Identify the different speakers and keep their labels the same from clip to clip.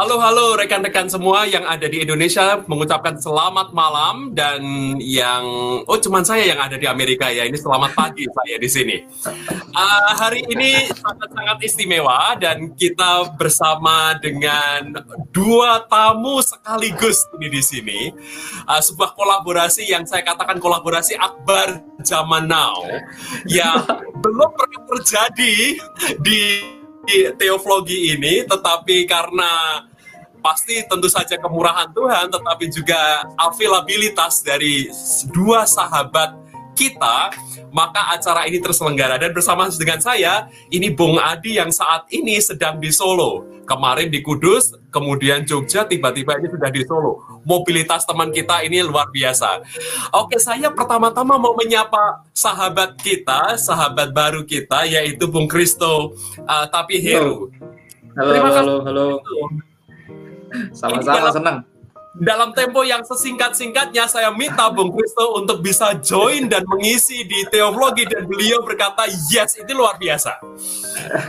Speaker 1: Halo halo rekan-rekan semua yang ada di Indonesia. Mengucapkan selamat malam dan yang oh cuman saya yang ada di Amerika ya. Ini selamat pagi saya di sini. Uh, hari ini sangat-sangat istimewa dan kita bersama dengan dua tamu sekaligus ini di sini. Uh, sebuah kolaborasi yang saya katakan kolaborasi akbar zaman now yang belum pernah terjadi di teoflogi ini, tetapi karena pasti tentu saja kemurahan Tuhan, tetapi juga availabilitas dari dua sahabat kita, maka acara ini terselenggara. Dan bersama dengan saya, ini Bung Adi yang saat ini sedang di Solo. Kemarin di Kudus, kemudian Jogja, tiba-tiba ini sudah di Solo. Mobilitas teman kita ini luar biasa. Oke, saya pertama-tama mau menyapa sahabat kita, sahabat baru kita, yaitu Bung Kristo uh, Tapi Heru.
Speaker 2: Halo, Terima halo, halo. Sama-sama senang
Speaker 1: dalam tempo yang sesingkat-singkatnya saya minta Bung Kristo untuk bisa join dan mengisi di teologi dan beliau berkata yes itu luar biasa.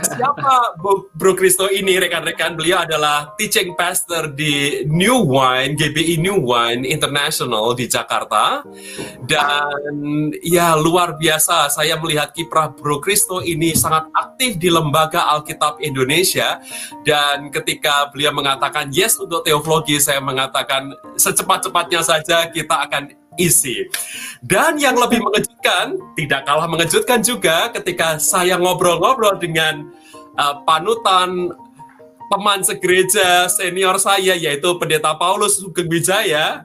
Speaker 1: Siapa Bro Kristo ini rekan-rekan? Beliau adalah teaching pastor di New Wine GBI New Wine International di Jakarta dan ya luar biasa saya melihat kiprah Bro Kristo ini sangat aktif di lembaga Alkitab Indonesia dan ketika beliau mengatakan yes untuk teologi saya mengatakan akan secepat-cepatnya saja kita akan isi. Dan yang lebih mengejutkan, tidak kalah mengejutkan juga ketika saya ngobrol-ngobrol dengan uh, panutan teman segereja senior saya yaitu Pendeta Paulus Sugeng Wijaya.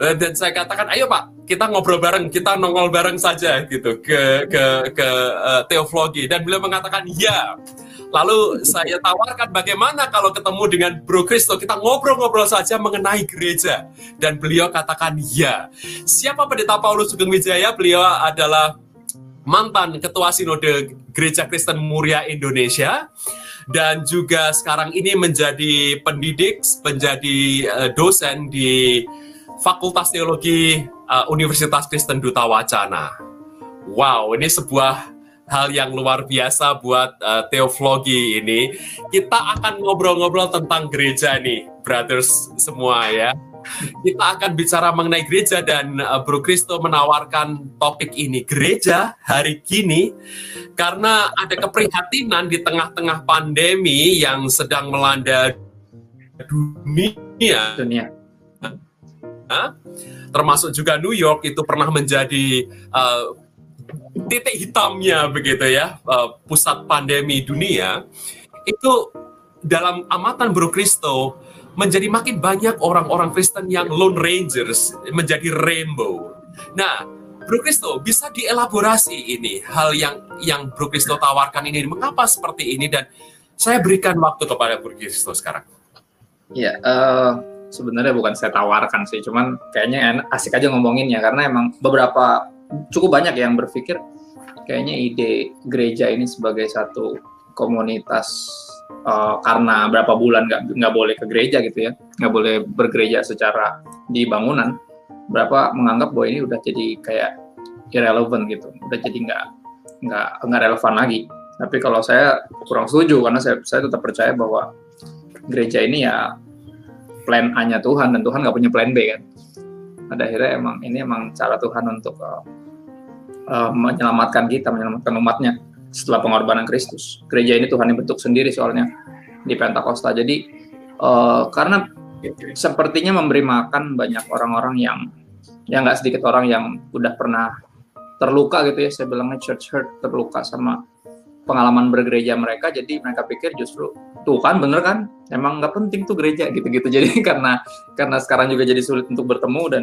Speaker 1: Uh, dan saya katakan ayo Pak kita ngobrol bareng kita nongol bareng saja gitu ke ke ke uh, teologi. Dan beliau mengatakan ya Lalu saya tawarkan bagaimana kalau ketemu dengan Bro Kristo, kita ngobrol-ngobrol saja mengenai gereja. Dan beliau katakan ya. Siapa pendeta Paulus Sugeng Wijaya? Beliau adalah mantan ketua sinode Gereja Kristen Muria Indonesia dan juga sekarang ini menjadi pendidik, menjadi uh, dosen di Fakultas Teologi uh, Universitas Kristen Duta Wacana. Wow, ini sebuah hal yang luar biasa buat uh, teoflogi ini. Kita akan ngobrol-ngobrol tentang gereja nih, brothers semua ya. Kita akan bicara mengenai gereja dan uh, Bro Kristo menawarkan topik ini gereja hari kini karena ada keprihatinan di tengah-tengah pandemi yang sedang melanda dunia. Dunia. Hah? Termasuk juga New York itu pernah menjadi uh, titik hitamnya begitu ya uh, pusat pandemi dunia itu dalam amatan Bro Kristo menjadi makin banyak orang-orang Kristen yang lone rangers menjadi rainbow. Nah, Bro Kristo bisa dielaborasi ini hal yang yang Bro Kristo tawarkan ini mengapa seperti ini dan saya berikan waktu kepada Bro Kristo sekarang.
Speaker 2: Ya, uh, sebenarnya bukan saya tawarkan sih, cuman kayaknya asik aja ngomonginnya karena emang beberapa cukup banyak yang berpikir kayaknya ide gereja ini sebagai satu komunitas uh, karena berapa bulan nggak nggak boleh ke gereja gitu ya nggak boleh bergereja secara di bangunan berapa menganggap bahwa ini udah jadi kayak irrelevant gitu udah jadi nggak nggak nggak relevan lagi. Tapi kalau saya kurang setuju karena saya saya tetap percaya bahwa gereja ini ya plan A-nya Tuhan dan Tuhan nggak punya plan B kan pada akhirnya emang ini emang cara Tuhan untuk uh, uh, menyelamatkan kita, menyelamatkan umatnya setelah pengorbanan Kristus. Gereja ini Tuhan yang bentuk sendiri soalnya di Pentakosta. Jadi uh, karena sepertinya memberi makan banyak orang-orang yang yang nggak sedikit orang yang udah pernah terluka gitu ya, saya bilangnya church hurt terluka sama pengalaman bergereja mereka jadi mereka pikir justru tuh kan bener kan emang nggak penting tuh gereja gitu-gitu jadi karena karena sekarang juga jadi sulit untuk bertemu dan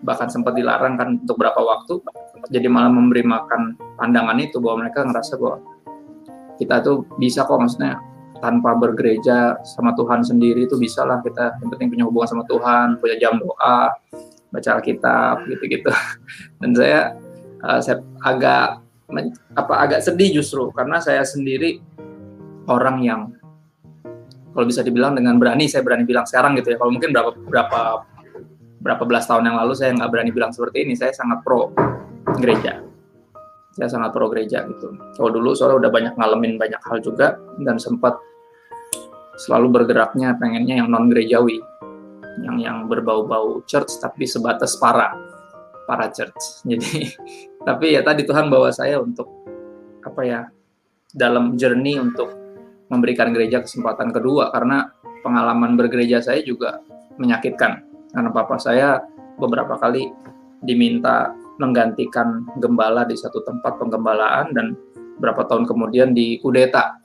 Speaker 2: bahkan sempat dilarang kan untuk berapa waktu jadi malah memberi makan pandangan itu bahwa mereka ngerasa bahwa kita tuh bisa kok maksudnya tanpa bergereja sama Tuhan sendiri itu bisa lah kita yang penting punya hubungan sama Tuhan punya jam doa baca Alkitab gitu-gitu. Dan saya uh, saya agak apa agak sedih justru karena saya sendiri orang yang kalau bisa dibilang dengan berani saya berani bilang sekarang gitu ya kalau mungkin berapa berapa berapa belas tahun yang lalu saya nggak berani bilang seperti ini. Saya sangat pro gereja. Saya sangat pro gereja gitu. Kalau dulu soalnya udah banyak ngalamin banyak hal juga dan sempat selalu bergeraknya pengennya yang non gerejawi yang yang berbau-bau church tapi sebatas para para church. Jadi tapi ya tadi Tuhan bawa saya untuk apa ya dalam journey untuk memberikan gereja kesempatan kedua karena pengalaman bergereja saya juga menyakitkan karena papa saya beberapa kali diminta menggantikan gembala di satu tempat penggembalaan dan berapa tahun kemudian di kudeta.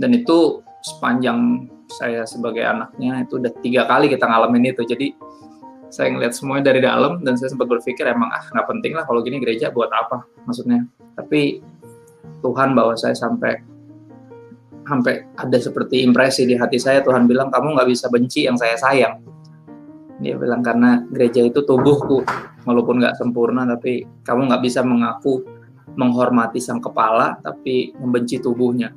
Speaker 2: Dan itu sepanjang saya sebagai anaknya itu udah tiga kali kita ngalamin itu. Jadi saya ngeliat semuanya dari dalam dan saya sempat berpikir emang ah nggak penting lah kalau gini gereja buat apa maksudnya. Tapi Tuhan bawa saya sampai sampai ada seperti impresi di hati saya. Tuhan bilang kamu nggak bisa benci yang saya sayang dia bilang karena gereja itu tubuhku walaupun nggak sempurna tapi kamu nggak bisa mengaku menghormati sang kepala tapi membenci tubuhnya.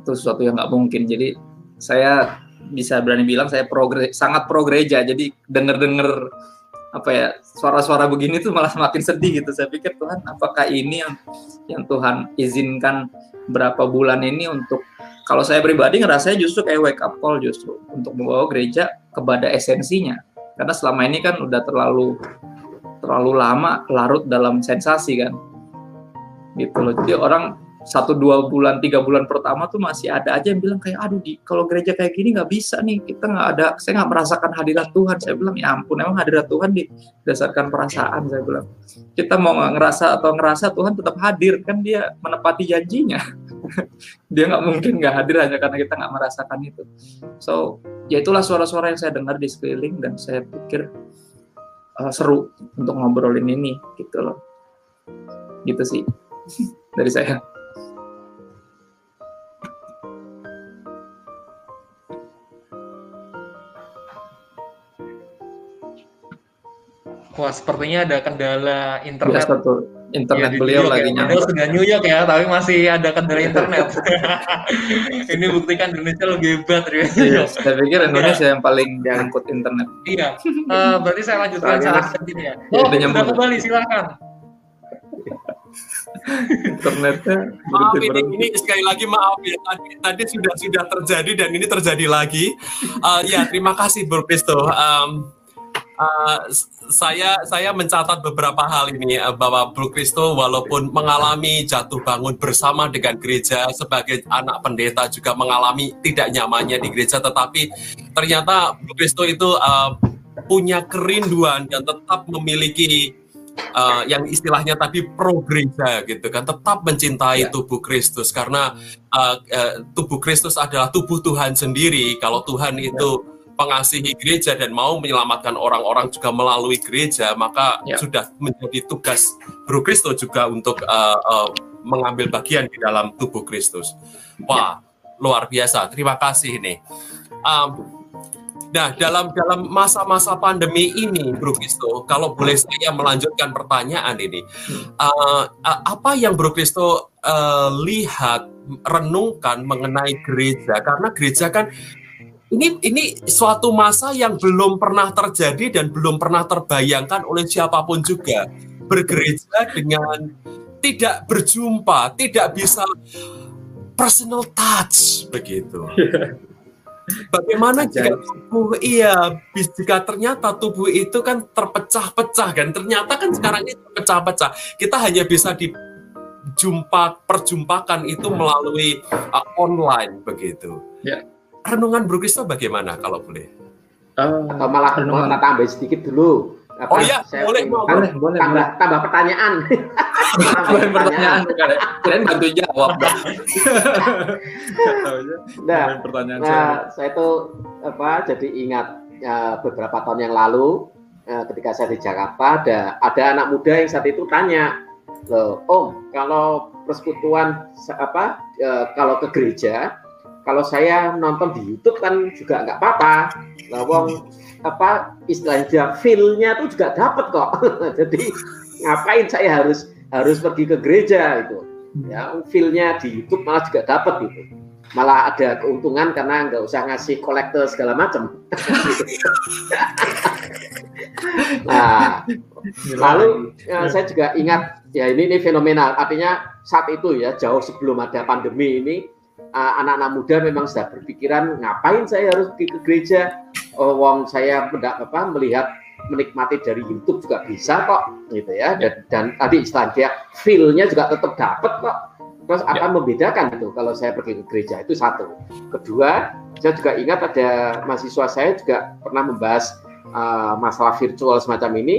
Speaker 2: Itu sesuatu yang nggak mungkin. Jadi saya bisa berani bilang saya progre, sangat pro gereja jadi denger denger apa ya suara-suara begini tuh malah semakin sedih gitu. Saya pikir Tuhan apakah ini yang yang Tuhan izinkan berapa bulan ini untuk kalau saya pribadi ngerasanya justru kayak wake up call justru untuk membawa gereja kepada esensinya karena selama ini kan udah terlalu terlalu lama larut dalam sensasi kan. Gitu loh. Jadi orang satu dua bulan tiga bulan pertama tuh masih ada aja yang bilang kayak aduh di kalau gereja kayak gini nggak bisa nih kita nggak ada saya nggak merasakan hadirat Tuhan. Saya bilang ya ampun emang hadirat Tuhan didasarkan perasaan saya bilang. Kita mau ngerasa atau ngerasa Tuhan tetap hadir kan dia menepati janjinya. Dia nggak mungkin nggak hadir hanya karena kita nggak merasakan itu. So ya itulah suara-suara yang saya dengar di sekeliling dan saya pikir uh, seru untuk ngobrolin ini gitu loh. Gitu sih dari saya
Speaker 3: Wah, sepertinya ada kendala internet.
Speaker 2: Biasa tuh, internet ya, beliau lagi ya.
Speaker 3: nyampe. sudah New York ya, tapi masih ada kendala internet. Ini buktikan Indonesia lebih hebat. Ya.
Speaker 2: Iya, saya pikir Indonesia yang paling diangkut internet.
Speaker 3: Iya, uh, berarti saya lanjutkan salah sini ya. Oh, ya, sudah kembali, silakan.
Speaker 2: internetnya
Speaker 1: maaf ini, ini sekali lagi maaf ya tadi, tadi sudah sudah terjadi dan ini terjadi lagi uh, ya terima kasih Bro Kristo um, uh, saya saya mencatat beberapa hal ini uh, bahwa Bro Kristo walaupun mengalami jatuh bangun bersama dengan gereja sebagai anak pendeta juga mengalami tidak nyamannya di gereja tetapi ternyata Bro Kristo itu uh, punya kerinduan dan tetap memiliki uh, yang istilahnya tadi pro gereja gitu kan tetap mencintai ya. tubuh Kristus karena uh, uh, tubuh Kristus adalah tubuh Tuhan sendiri kalau Tuhan ya. itu mengasihi gereja dan mau menyelamatkan orang-orang juga melalui gereja, maka ya. sudah menjadi tugas Bro Kristo juga untuk uh, uh, mengambil bagian di dalam tubuh Kristus. Wah, ya. luar biasa. Terima kasih ini. Um, Nah, dalam dalam masa-masa pandemi ini, Bro Kristo, kalau boleh saya melanjutkan pertanyaan ini, uh, apa yang Bro Kristo uh, lihat, renungkan mengenai gereja? Karena gereja kan ini ini suatu masa yang belum pernah terjadi dan belum pernah terbayangkan oleh siapa pun juga. Bergereja dengan tidak berjumpa, tidak bisa personal touch begitu. Bagaimana jika tubuh iya jika ternyata tubuh itu kan terpecah-pecah kan? Ternyata kan sekarang ini terpecah-pecah. Kita hanya bisa dijumpa perjumpakan itu melalui uh, online begitu. Ya renungan Bro Kristo bagaimana kalau boleh?
Speaker 4: Uh, Atau malah renungan mau tambah sedikit dulu.
Speaker 1: Apa, oh iya, boleh, boleh,
Speaker 4: boleh, tambah, boleh. tambah pertanyaan.
Speaker 2: tambah pertanyaan, kalian bantu jawab.
Speaker 4: nah, pertanyaan nah, saya. saya tuh apa? Jadi ingat ya, beberapa tahun yang lalu ya, ketika saya di Jakarta ada ada anak muda yang saat itu tanya, loh, Om, kalau persekutuan apa? Ya, kalau ke gereja kalau saya nonton di YouTube kan juga nggak apa-apa. Nah, wong apa istilahnya feel-nya tuh juga dapat kok. Jadi ngapain saya harus harus pergi ke gereja itu? Ya, feel-nya di YouTube malah juga dapat gitu. Malah ada keuntungan karena nggak usah ngasih kolektor segala macam. nah, lalu ya, saya juga ingat ya ini ini fenomenal. Artinya saat itu ya jauh sebelum ada pandemi ini anak-anak uh, muda memang sudah berpikiran ngapain saya harus pergi ke gereja? Oh, wong saya apa melihat menikmati dari YouTube juga bisa kok gitu ya. Dan, dan tadi istilah dia feel-nya juga tetap dapat kok. Terus akan ya. membedakan itu kalau saya pergi ke gereja itu satu. Kedua saya juga ingat ada mahasiswa saya juga pernah membahas uh, masalah virtual semacam ini.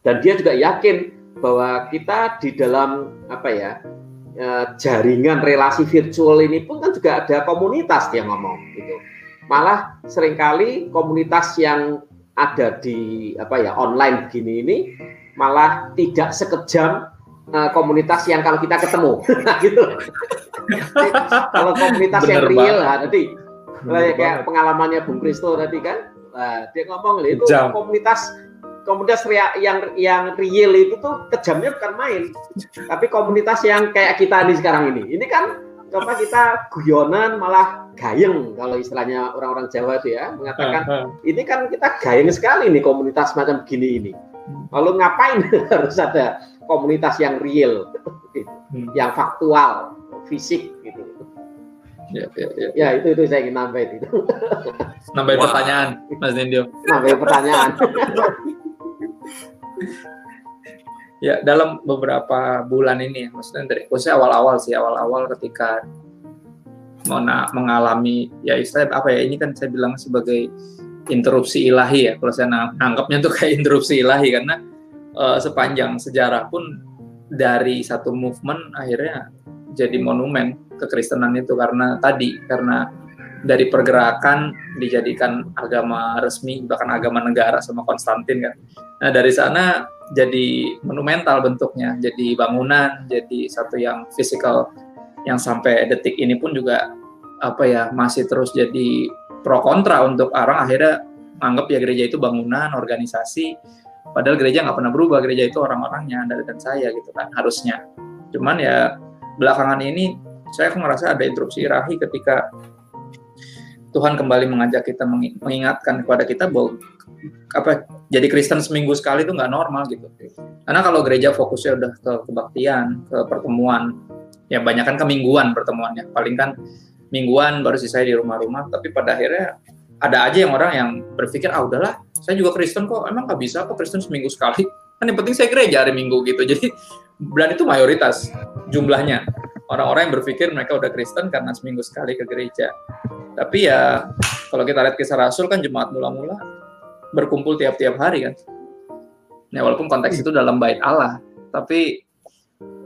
Speaker 4: Dan dia juga yakin bahwa kita di dalam apa ya Eh, jaringan relasi virtual ini pun kan juga ada komunitas dia ngomong gitu. Malah sering kali komunitas yang ada di apa ya online begini ini malah tidak sekejam uh, komunitas yang kalau kita ketemu gitu. kalau komunitas Bener yang real lah tadi kayak pengalamannya Bung Kristo tadi kan, nah, dia ngomong itu Jam. komunitas komunitas yang yang real itu tuh kejamnya bukan main tapi komunitas yang kayak kita nih sekarang ini ini kan apa kita guyonan malah gayeng kalau istilahnya orang-orang Jawa itu ya mengatakan ini kan kita gayeng sekali nih komunitas macam begini ini lalu ngapain harus ada komunitas yang real gitu. hmm. yang faktual fisik gitu
Speaker 2: Ya, ya, ya.
Speaker 4: ya itu itu saya ingin nambahin itu.
Speaker 2: Nambahin pertanyaan, Mas Nindyo.
Speaker 4: Nambahin pertanyaan.
Speaker 2: ya dalam beberapa bulan ini maksudnya dari khususnya awal-awal sih awal-awal ketika mengalami ya istilah apa ya ini kan saya bilang sebagai interupsi ilahi ya kalau saya anggapnya tuh kayak interupsi ilahi karena uh, sepanjang sejarah pun dari satu movement akhirnya jadi monumen kekristenan itu karena tadi karena dari pergerakan dijadikan agama resmi bahkan agama negara sama Konstantin kan. Nah dari sana jadi monumental bentuknya, jadi bangunan, jadi satu yang fisikal yang sampai detik ini pun juga apa ya masih terus jadi pro kontra untuk orang. Akhirnya anggap ya gereja itu bangunan organisasi padahal gereja nggak pernah berubah. Gereja itu orang-orangnya dari dan saya gitu kan harusnya. Cuman ya belakangan ini saya merasa ada interupsi irahi ketika Tuhan kembali mengajak kita mengingatkan kepada kita bahwa apa jadi Kristen seminggu sekali itu nggak normal gitu. Karena kalau gereja fokusnya udah ke kebaktian, ke pertemuan, ya banyak kan kemingguan pertemuannya. Paling kan mingguan baru sih saya di rumah-rumah. Tapi pada akhirnya ada aja yang orang yang berpikir ah udahlah, saya juga Kristen kok, emang nggak bisa kok Kristen seminggu sekali. Kan yang penting saya gereja hari Minggu gitu. Jadi bulan itu mayoritas jumlahnya orang-orang yang berpikir mereka udah Kristen karena seminggu sekali ke gereja. Tapi ya kalau kita lihat kisah Rasul kan jemaat mula-mula berkumpul tiap-tiap hari kan. Nah, walaupun konteks itu dalam bait Allah, tapi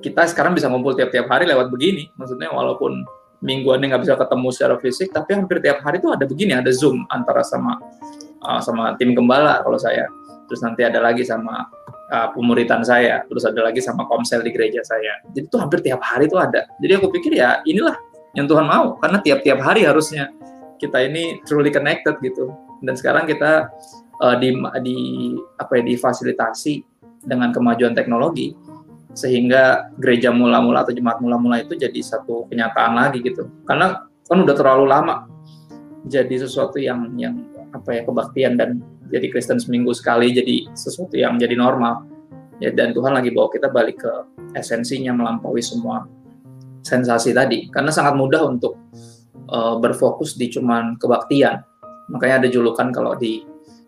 Speaker 2: kita sekarang bisa ngumpul tiap-tiap hari lewat begini. Maksudnya walaupun mingguannya nggak bisa ketemu secara fisik, tapi hampir tiap hari itu ada begini, ada Zoom antara sama uh, sama tim gembala kalau saya. Terus nanti ada lagi sama uh, pemuritan saya, terus ada lagi sama komsel di gereja saya. Jadi itu hampir tiap hari itu ada. Jadi aku pikir ya inilah yang Tuhan mau, karena tiap-tiap hari harusnya kita ini truly connected gitu. Dan sekarang kita uh, di, di apa ya difasilitasi dengan kemajuan teknologi sehingga gereja mula-mula atau jemaat mula-mula itu jadi satu kenyataan lagi gitu. Karena kan udah terlalu lama jadi sesuatu yang yang apa ya kebaktian dan jadi Kristen seminggu sekali jadi sesuatu yang jadi normal. Ya dan Tuhan lagi bawa kita balik ke esensinya melampaui semua sensasi tadi. Karena sangat mudah untuk uh, berfokus di cuman kebaktian. Makanya ada julukan kalau di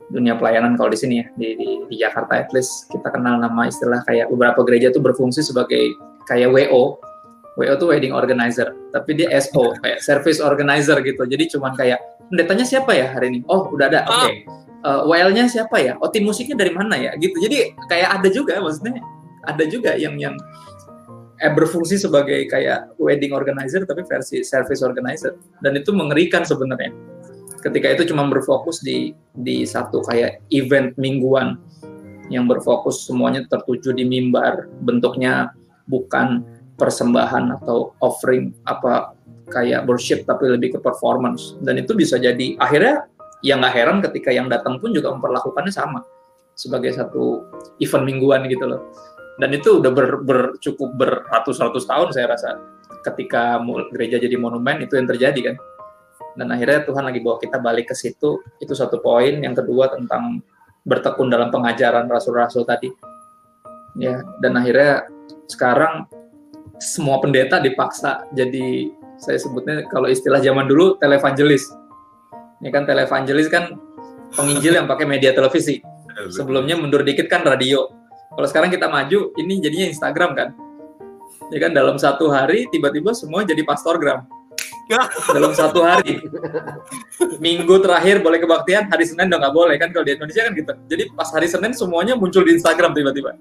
Speaker 2: dunia pelayanan kalau di sini ya di, di, di Jakarta at least kita kenal nama istilah kayak beberapa gereja itu berfungsi sebagai kayak WO WO tuh wedding organizer tapi dia SO kayak service organizer gitu. Jadi cuman kayak pendetanya siapa ya hari ini? Oh udah ada. Oke. okay uh, eh, WL-nya siapa ya? Oh tim musiknya dari mana ya? Gitu. Jadi kayak ada juga maksudnya ada juga yang yang eh, berfungsi sebagai kayak wedding organizer tapi versi service organizer dan itu mengerikan sebenarnya. Ketika itu cuma berfokus di di satu kayak event mingguan yang berfokus semuanya tertuju di mimbar, bentuknya bukan persembahan atau offering apa kayak worship tapi lebih ke performance dan itu bisa jadi akhirnya ya nggak heran ketika yang datang pun juga memperlakukannya sama sebagai satu event mingguan gitu loh. Dan itu udah ber, ber cukup beratus-ratus tahun saya rasa ketika gereja jadi monumen itu yang terjadi kan. Dan akhirnya Tuhan lagi bawa kita balik ke situ. Itu satu poin. Yang kedua tentang bertekun dalam pengajaran rasul-rasul tadi. Ya dan akhirnya sekarang semua pendeta dipaksa jadi Saya sebutnya kalau istilah zaman dulu televangelis. Ini kan televangelis kan penginjil yang pakai media televisi. Sebelumnya mundur dikit kan radio. Kalau sekarang kita maju, ini jadinya Instagram kan. Ya kan dalam satu hari tiba-tiba semua jadi pastorgram. dalam satu hari. Minggu terakhir boleh kebaktian, hari Senin udah nggak boleh kan kalau di Indonesia kan gitu. Jadi pas hari Senin semuanya muncul di Instagram tiba-tiba.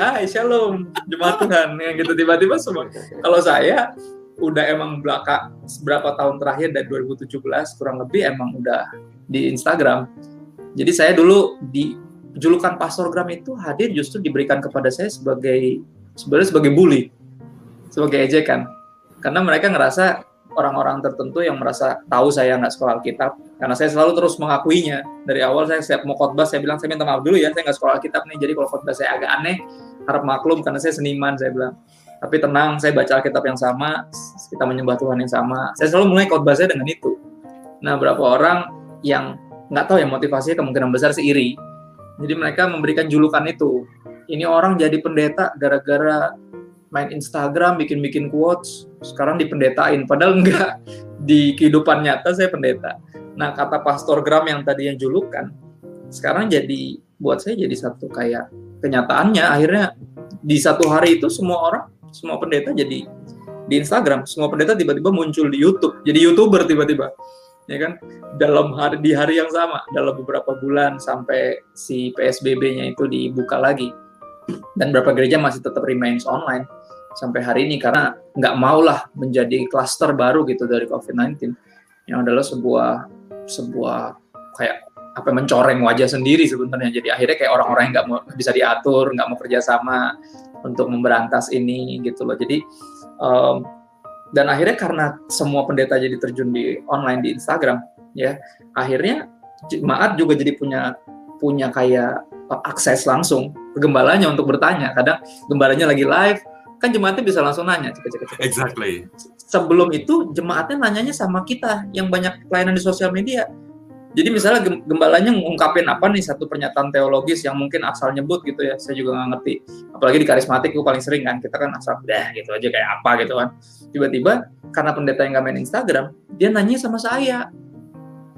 Speaker 2: Hai Shalom, jemaat Tuhan yang gitu tiba-tiba semua. Kalau saya udah emang belakang beberapa tahun terakhir dari 2017 kurang lebih emang udah di Instagram. Jadi saya dulu di julukan pastorgram itu hadir justru diberikan kepada saya sebagai sebenarnya sebagai bully, sebagai ejekan. Karena mereka ngerasa orang-orang tertentu yang merasa tahu saya nggak sekolah Alkitab karena saya selalu terus mengakuinya dari awal saya siap mau khotbah saya bilang saya minta maaf dulu ya saya nggak sekolah Alkitab nih jadi kalau khotbah saya agak aneh harap maklum karena saya seniman saya bilang tapi tenang saya baca Alkitab yang sama kita menyembah Tuhan yang sama. Saya selalu mulai khotbah saya dengan itu. Nah berapa orang yang nggak tahu ya motivasinya kemungkinan besar sih iri jadi mereka memberikan julukan itu. Ini orang jadi pendeta gara-gara main Instagram, bikin-bikin quotes, sekarang dipendetain. Padahal enggak, di kehidupan nyata saya pendeta. Nah, kata pastor Gram yang tadi yang julukan, sekarang jadi, buat saya jadi satu kayak kenyataannya, akhirnya di satu hari itu semua orang, semua pendeta jadi di Instagram, semua pendeta tiba-tiba muncul di YouTube, jadi YouTuber tiba-tiba. Ya kan? Dalam hari di hari yang sama, dalam beberapa bulan sampai si PSBB-nya itu dibuka lagi. Dan beberapa gereja masih tetap remains online sampai hari ini karena nggak maulah menjadi klaster baru gitu dari COVID-19 yang adalah sebuah sebuah kayak apa mencoreng wajah sendiri sebenarnya jadi akhirnya kayak orang-orang yang nggak mau bisa diatur nggak mau kerjasama untuk memberantas ini gitu loh jadi um, dan akhirnya karena semua pendeta jadi terjun di online di Instagram ya akhirnya jemaat juga jadi punya punya kayak akses langsung ke gembalanya untuk bertanya kadang gembalanya lagi live kan jemaatnya bisa langsung nanya cek cek cek.
Speaker 1: Exactly.
Speaker 2: Sebelum itu jemaatnya nanyanya sama kita yang banyak pelayanan di sosial media. Jadi misalnya gembalanya ngungkapin apa nih satu pernyataan teologis yang mungkin asal nyebut gitu ya, saya juga nggak ngerti. Apalagi di karismatik itu paling sering kan, kita kan asal dah gitu aja kayak apa gitu kan. Tiba-tiba karena pendeta yang nggak main Instagram, dia nanya sama saya,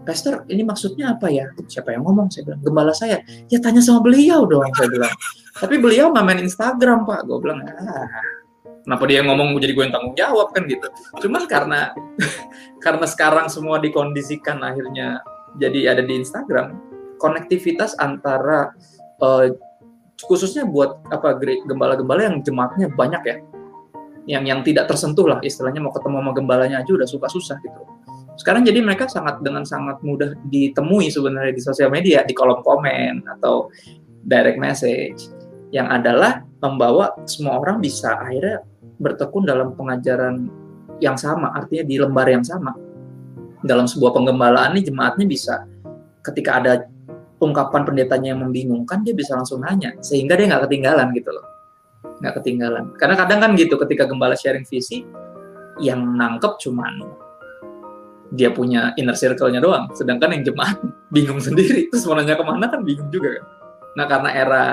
Speaker 2: Pastor, ini maksudnya apa ya? Siapa yang ngomong? Saya bilang, gembala saya. Ya tanya sama beliau dong, saya bilang. Tapi beliau nggak main Instagram, Pak. Gue bilang, ah, kenapa dia ngomong jadi gue yang tanggung jawab kan gitu. Cuman karena karena sekarang semua dikondisikan akhirnya jadi ada di Instagram, konektivitas antara uh, khususnya buat apa gembala-gembala yang jemaatnya banyak ya, yang yang tidak tersentuh lah istilahnya mau ketemu sama gembalanya aja udah suka susah gitu. Sekarang jadi mereka sangat dengan sangat mudah ditemui sebenarnya di sosial media di kolom komen atau direct message yang adalah membawa semua orang bisa akhirnya bertekun dalam pengajaran yang sama artinya di lembar yang sama dalam sebuah penggembalaan ini jemaatnya bisa ketika ada ungkapan pendetanya yang membingungkan dia bisa langsung nanya sehingga dia nggak ketinggalan gitu loh. Nggak ketinggalan. Karena kadang kan gitu ketika gembala sharing visi yang nangkep cuman dia punya inner circle-nya doang, sedangkan yang jemaat bingung sendiri, terus mau nanya ke mana kan bingung juga kan. Nah karena era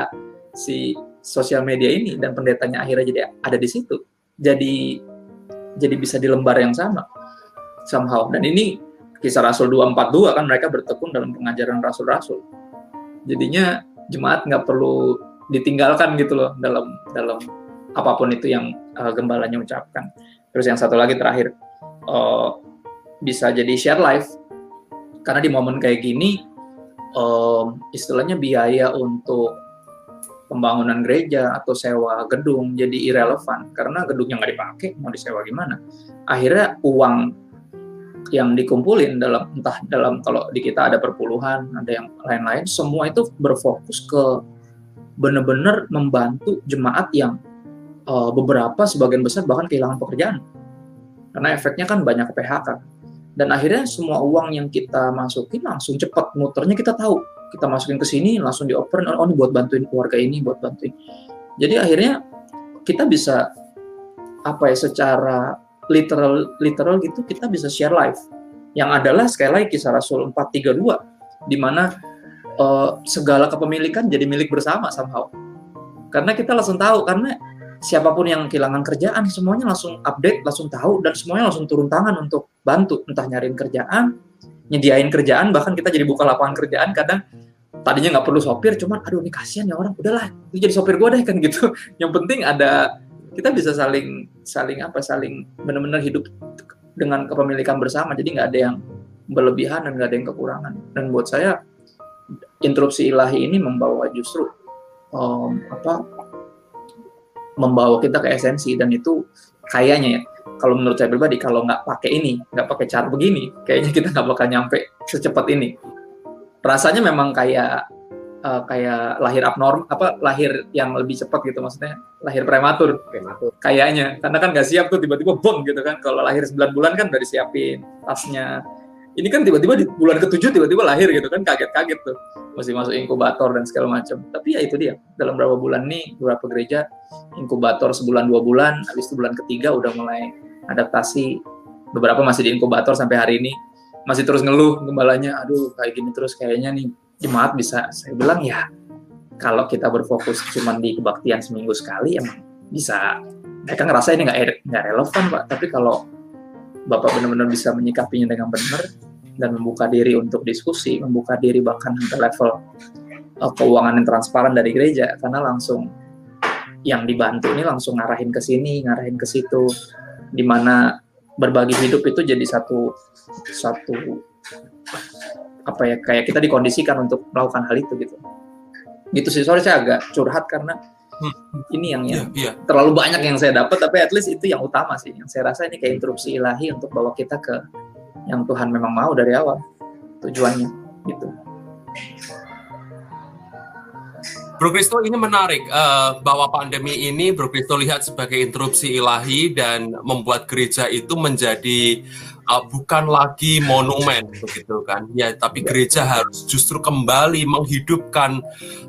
Speaker 2: si sosial media ini dan pendetanya akhirnya jadi ada di situ, jadi jadi bisa di lembar yang sama somehow. Dan ini kisah Rasul 242 kan mereka bertekun dalam pengajaran Rasul-Rasul. Jadinya jemaat nggak perlu ditinggalkan gitu loh dalam dalam apa pun itu yang uh, gembalanya ucapkan. Terus yang satu lagi terakhir, uh, bisa jadi share live karena di momen kayak gini um, istilahnya biaya untuk pembangunan gereja atau sewa gedung jadi irrelevant karena gedungnya nggak dipakai mau disewa gimana akhirnya uang yang dikumpulin dalam entah dalam kalau di kita ada perpuluhan ada yang lain-lain semua itu berfokus ke benar-benar membantu jemaat yang uh, beberapa sebagian besar bahkan kehilangan pekerjaan. Karena efeknya kan banyak PHK dan akhirnya semua uang yang kita masukin langsung cepat muternya kita tahu. Kita masukin ke sini langsung dioper oh ini buat bantuin keluarga ini buat bantuin. Jadi akhirnya kita bisa apa ya secara literal literal gitu kita bisa share live. Yang adalah sekali lagi kisah Rasul 432 di mana uh, segala kepemilikan jadi milik bersama somehow. Karena kita langsung tahu karena siapa pun yang kehilangan kerjaan semuanya langsung update langsung tahu dan semuanya langsung turun tangan untuk bantu. Entah nyariin kerjaan nyediain kerjaan bahkan kita jadi buka lapangan kerjaan kadang tadinya nggak perlu sopir cuman aduh ini kasihan ya orang udahlah ini jadi sopir gue deh kan gitu. Yang penting ada kita bisa saling saling apa saling benar-benar hidup dengan kepemilikan bersama. Jadi nggak ada yang berlebihan dan nggak ada yang kekurangan. Dan buat saya interupsi ilahi ini membawa justru um, apa membawa kita ke esensi. Dan itu kayaknya ya kalau menurut saya pribadi kalau nggak pakai ini nggak pakai cara begini kayaknya kita nggak bakal nyampe secepat ini. Rasanya memang kayak uh, kayak lahir abnorm apa lahir yang lebih cepat gitu maksudnya lahir prematur. Prematur. Kayaknya. Karena kan nggak siap tuh tiba-tiba bom gitu kan. Kalau lahir 9 bulan kan udah disiapin tasnya. Ini kan tiba-tiba di bulan ketujuh tiba-tiba lahir gitu kan kaget-kaget tuh. Masih masuk inkubator dan segala macam. Tapi ya itu dia dalam beberapa bulan nih beberapa gereja inkubator sebulan dua bulan habis itu bulan ketiga udah mulai adaptasi. Beberapa masih di inkubator sampai hari ini. Masih terus ngeluh gembalanya aduh kayak gini terus kayaknya nih jemaat bisa saya bilang ya kalau kita berfokus cuma di kebaktian seminggu sekali emang bisa. Mereka ngerasa ini nggak nggak relevan pak. Tapi kalau bapak benar-benar bisa menyikapinya dengan benar dan membuka diri untuk diskusi membuka diri bahkan ke level uh, keuangan yang transparan dari gereja karena langsung yang dibantu ini langsung ngarahin ke sini ngarahin ke situ di mana berbagi hidup itu jadi satu satu apa ya kayak kita dikondisikan untuk melakukan hal itu gitu gitu sih sorry saya agak curhat karena hmm. ini yang yang yeah, yeah. terlalu banyak yang saya dapat tapi at least itu yang utama sih yang saya rasa ini kayak interupsi ilahi untuk bawa kita ke yang Tuhan memang mau dari awal tujuannya gitu.
Speaker 1: Bro Kristo ini menarik uh, bahwa pandemi ini Bro Kristo lihat sebagai interupsi ilahi dan membuat gereja itu menjadi uh, bukan lagi monumen begitu kan ya tapi gereja harus justru kembali menghidupkan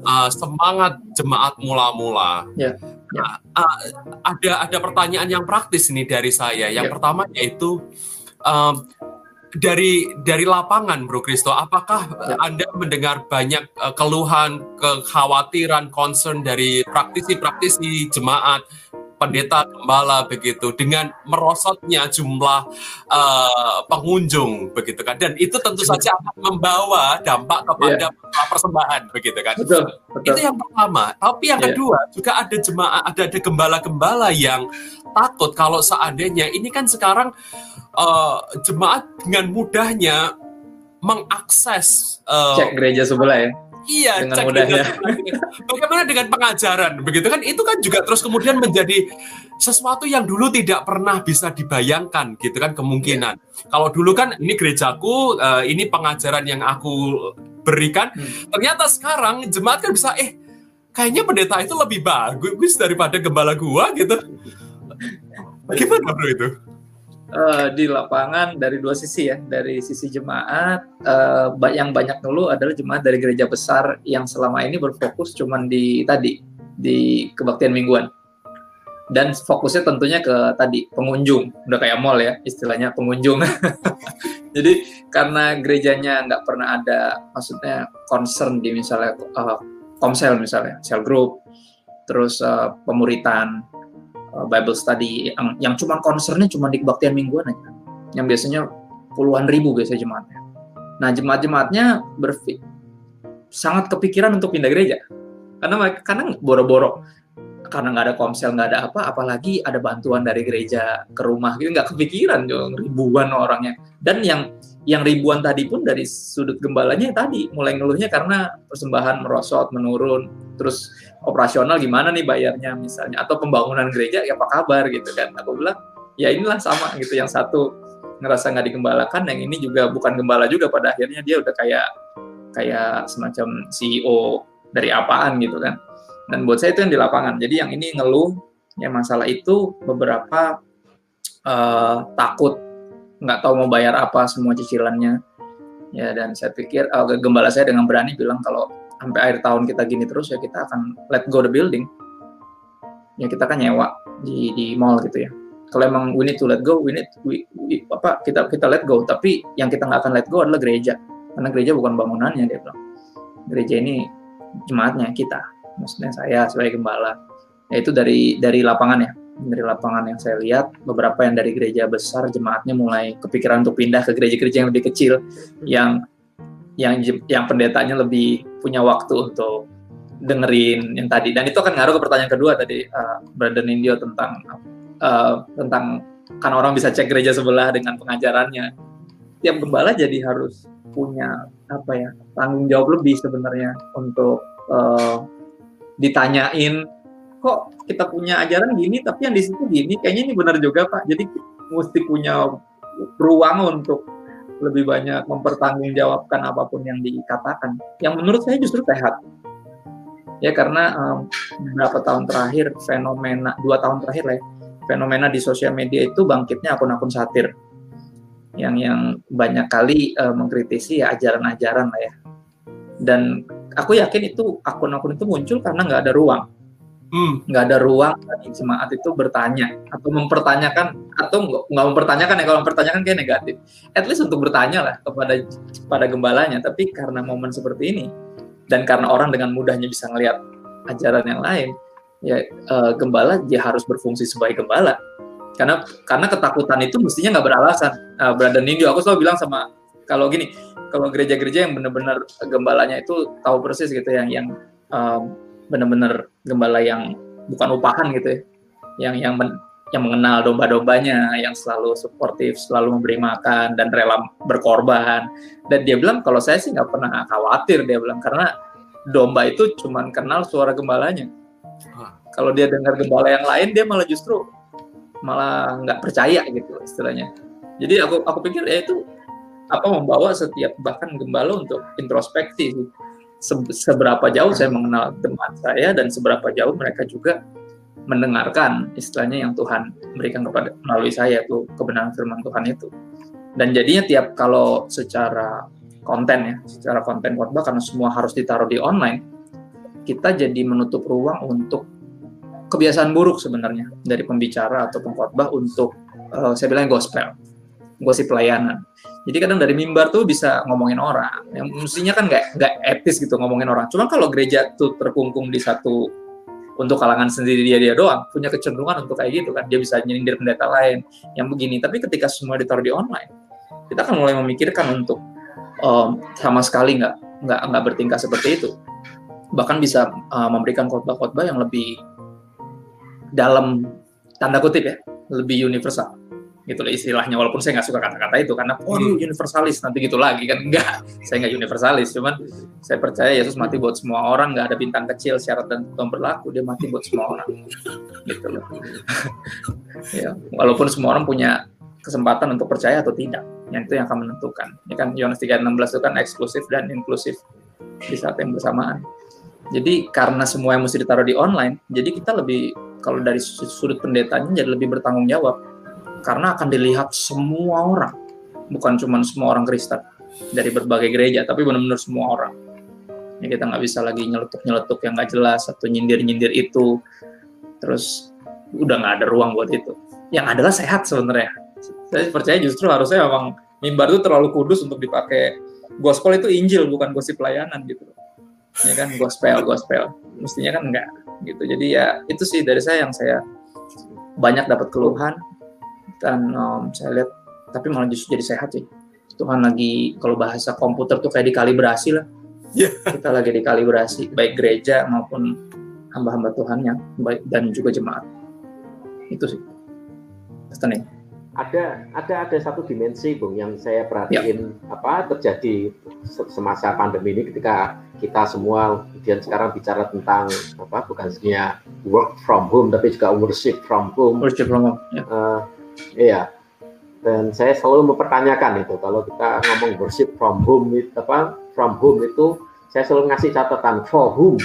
Speaker 1: uh, semangat jemaat mula-mula. Ya. Nah, uh, ada ada pertanyaan yang praktis ini dari saya. Yang ya. pertama yaitu uh, dari dari lapangan Bro Kristo, apakah ya. Anda mendengar banyak uh, keluhan, kekhawatiran, concern dari praktisi-praktisi jemaat, pendeta, gembala begitu dengan merosotnya jumlah uh, pengunjung begitu kan dan itu tentu saja akan membawa dampak kepada yeah. persembahan begitu kan. Betul, betul. Itu yang pertama. Tapi yang yeah. kedua juga ada jemaat ada ada gembala-gembala yang takut kalau seandainya ini kan sekarang uh, jemaat dengan mudahnya mengakses
Speaker 2: uh, cek gereja sebelah ya.
Speaker 1: Iya, dengan cek mudahnya. Bagaimana dengan pengajaran? Begitu kan itu kan juga terus kemudian menjadi sesuatu yang dulu tidak pernah bisa dibayangkan gitu kan kemungkinan. Yeah. Kalau dulu kan ini gerejaku, uh, ini pengajaran yang aku berikan. Hmm. Ternyata sekarang jemaat kan bisa eh kayaknya pendeta itu lebih bagus daripada gembala gua gitu. Bagaimana bro itu?
Speaker 2: Uh, di lapangan dari dua sisi ya dari sisi jemaat uh, yang banyak dulu adalah jemaat dari gereja besar yang selama ini berfokus cuman di tadi di kebaktian mingguan. Dan fokusnya tentunya ke tadi pengunjung. Udah kayak mall ya istilahnya pengunjung. Jadi karena gerejanya nggak pernah ada maksudnya concern di misalnya uh, komsel misalnya sel group terus uh, pemuritan Bible study yang yang cuma concernnya cuma di kebaktian mingguan aja. Yang biasanya puluhan ribu biasanya jemaatnya. Nah jemaat-jemaatnya sangat kepikiran untuk pindah gereja. Karena karena boro-boro. Karena nggak ada komsel nggak ada apa apalagi ada bantuan dari gereja ke rumah. Gitu nggak kepikiran dong ribuan orangnya. Dan yang yang ribuan tadi pun dari sudut gembalanya tadi mulai ngeluhnya karena persembahan merosot menurun terus operasional gimana nih bayarnya misalnya atau pembangunan gereja ya apa kabar gitu kan. Aku bilang ya inilah sama gitu. Yang satu ngerasa nggak digembalakan yang ini juga bukan gembala juga pada akhirnya dia udah kayak kayak semacam CEO dari apaan gitu kan. Dan buat saya itu yang di lapangan. Jadi yang ini ngeluh ya masalah itu beberapa uh, takut nggak tahu mau bayar apa semua cicilannya. Ya dan saya pikir uh, gembala saya dengan berani bilang kalau sampai akhir tahun kita gini terus ya kita akan let go the building. Ya kita kan nyewa di di mall gitu ya. Kalau emang we need to let go we need we, we, apa kita kita let go. Tapi yang kita nggak akan let go adalah gereja. Karena gereja bukan bangunannya dia bilang. Gereja ini jemaatnya kita maksudnya saya sebagai gembala. Yaitu dari dari lapangan ya dari lapangan yang saya lihat beberapa yang dari gereja besar jemaatnya mulai kepikiran untuk pindah ke gereja-gereja yang lebih kecil yang yang yang pendetanya lebih punya waktu untuk dengerin yang tadi. Dan itu akan ngaruh ke pertanyaan kedua tadi uh, Brother Indio tentang uh, tentang kan orang bisa cek gereja sebelah dengan pengajarannya. Tiap gembala jadi harus punya apa ya tanggung jawab lebih sebenarnya untuk uh, ditanyain kok kita punya ajaran gini tapi yang di situ gini kayaknya ini benar juga pak. Jadi mesti punya ruang untuk lebih banyak mempertanggungjawabkan apa pun yang dikatakan. Yang menurut saya justru sehat. Ya karena um, beberapa tahun terakhir fenomena dua tahun terakhir lah ya, fenomena di sosial media itu bangkitnya akun-akun satir. Yang yang banyak kali uh, mengkritisi ya ajaran-ajaran lah ya. Dan aku yakin itu akun-akun itu muncul karena nggak ada ruang hmm. nggak ada ruang bagi jemaat itu bertanya atau mempertanyakan atau nggak mempertanyakan ya kalau mempertanyakan kayak negatif. At least untuk bertanya lah kepada pada gembalanya. Tapi karena momen seperti ini dan karena orang dengan mudahnya bisa ngelihat ajaran yang lain ya uh, gembala dia harus berfungsi sebagai gembala. Karena karena ketakutan itu mestinya nggak beralasan. Uh, Brother aku selalu bilang sama kalau gini kalau gereja-gereja yang benar-benar gembalanya itu tahu persis gitu yang yang um, benar-benar gembala yang bukan upahan gitu ya. Yang yang men, yang mengenal domba-dombanya yang selalu suportif selalu memberi makan dan rela berkorban. Dan dia bilang kalau saya sih nggak pernah khawatir dia bilang karena domba itu cuma kenal suara gembalanya. Kalau dia dengar gembala yang lain dia malah justru malah nggak percaya gitu istilahnya. Jadi aku aku pikir ya itu apa membawa setiap bahkan gembala untuk introspeksi seberapa jauh saya mengenal teman saya dan seberapa jauh mereka juga mendengarkan istilahnya yang Tuhan berikan kepada melalui saya tuh kebenaran firman Tuhan itu. Dan jadinya tiap kalau secara konten ya secara konten khotbah karena semua harus ditaruh di online kita jadi menutup ruang untuk kebiasaan buruk sebenarnya dari pembicara atau pengkhotbah untuk uh, saya bilang gospel gosip pelayanan jadi kadang dari mimbar tuh bisa ngomongin orang. Yang mestinya kan nggak nggak etis gitu ngomongin orang. Cuma kalau gereja tuh terkungkung di satu untuk kalangan sendiri dia dia doang punya kecenderungan untuk kayak gitu kan dia bisa nyindir pendeta lain yang begini tapi ketika semua ditaruh di online kita akan mulai memikirkan untuk um, sama sekali nggak nggak nggak bertingkah seperti itu bahkan bisa uh, memberikan khotbah-khotbah yang lebih dalam tanda kutip ya lebih universal gitu loh istilahnya walaupun saya nggak suka kata-kata itu karena oh lu universalis nanti gitu lagi kan. Enggak saya nggak universalis cuman saya percaya Yesus mati buat semua orang nggak ada bintang kecil syarat dan ketentuan berlaku dia mati buat semua orang. Gitu loh. Ya walaupun semua orang punya kesempatan untuk percaya atau tidak yang itu yang akan menentukan. Ini kan Yohanes 3:16 itu kan eksklusif dan inklusif di saat yang bersamaan. Jadi karena semua yang mesti ditaruh di online jadi kita lebih kalau dari sudut pendetanya jadi lebih bertanggung jawab karena akan dilihat semua orang. Bukan cuma semua orang Kristen dari berbagai gereja tapi benar-benar semua orang. Ya kita nggak bisa lagi nyeletuk-nyeletuk yang nggak jelas atau nyindir-nyindir itu. Terus udah nggak ada ruang buat itu. Yang adalah sehat sebenarnya. Saya percaya justru harusnya memang mimbar itu terlalu kudus untuk dipakai. Gospel itu Injil bukan gosip pelayanan gitu. Ya kan gospel gospel. Mestinya kan enggak gitu. Jadi ya itu sih dari saya yang saya banyak dapat keluhan dan um, saya lihat tapi malah justru jadi sehat sih. Tuhan lagi kalau bahasa komputer tuh kayak dikalibrasi lah. Yeah. kita lagi dikalibrasi baik gereja maupun hamba-hamba Tuhan yang baik dan juga jemaat. Itu sih. Pesan
Speaker 4: ada ada ada satu dimensi bung yang saya perhatiin ya. apa terjadi semasa pandemi ini ketika kita semua kemudian sekarang bicara tentang apa bukan hanya work from home tapi juga worship from home.
Speaker 2: Worship from home
Speaker 4: ya. uh, Iya. Dan saya selalu mempertanyakan itu kalau kita ngomong worship from home itu apa from home itu saya selalu ngasih catatan for whom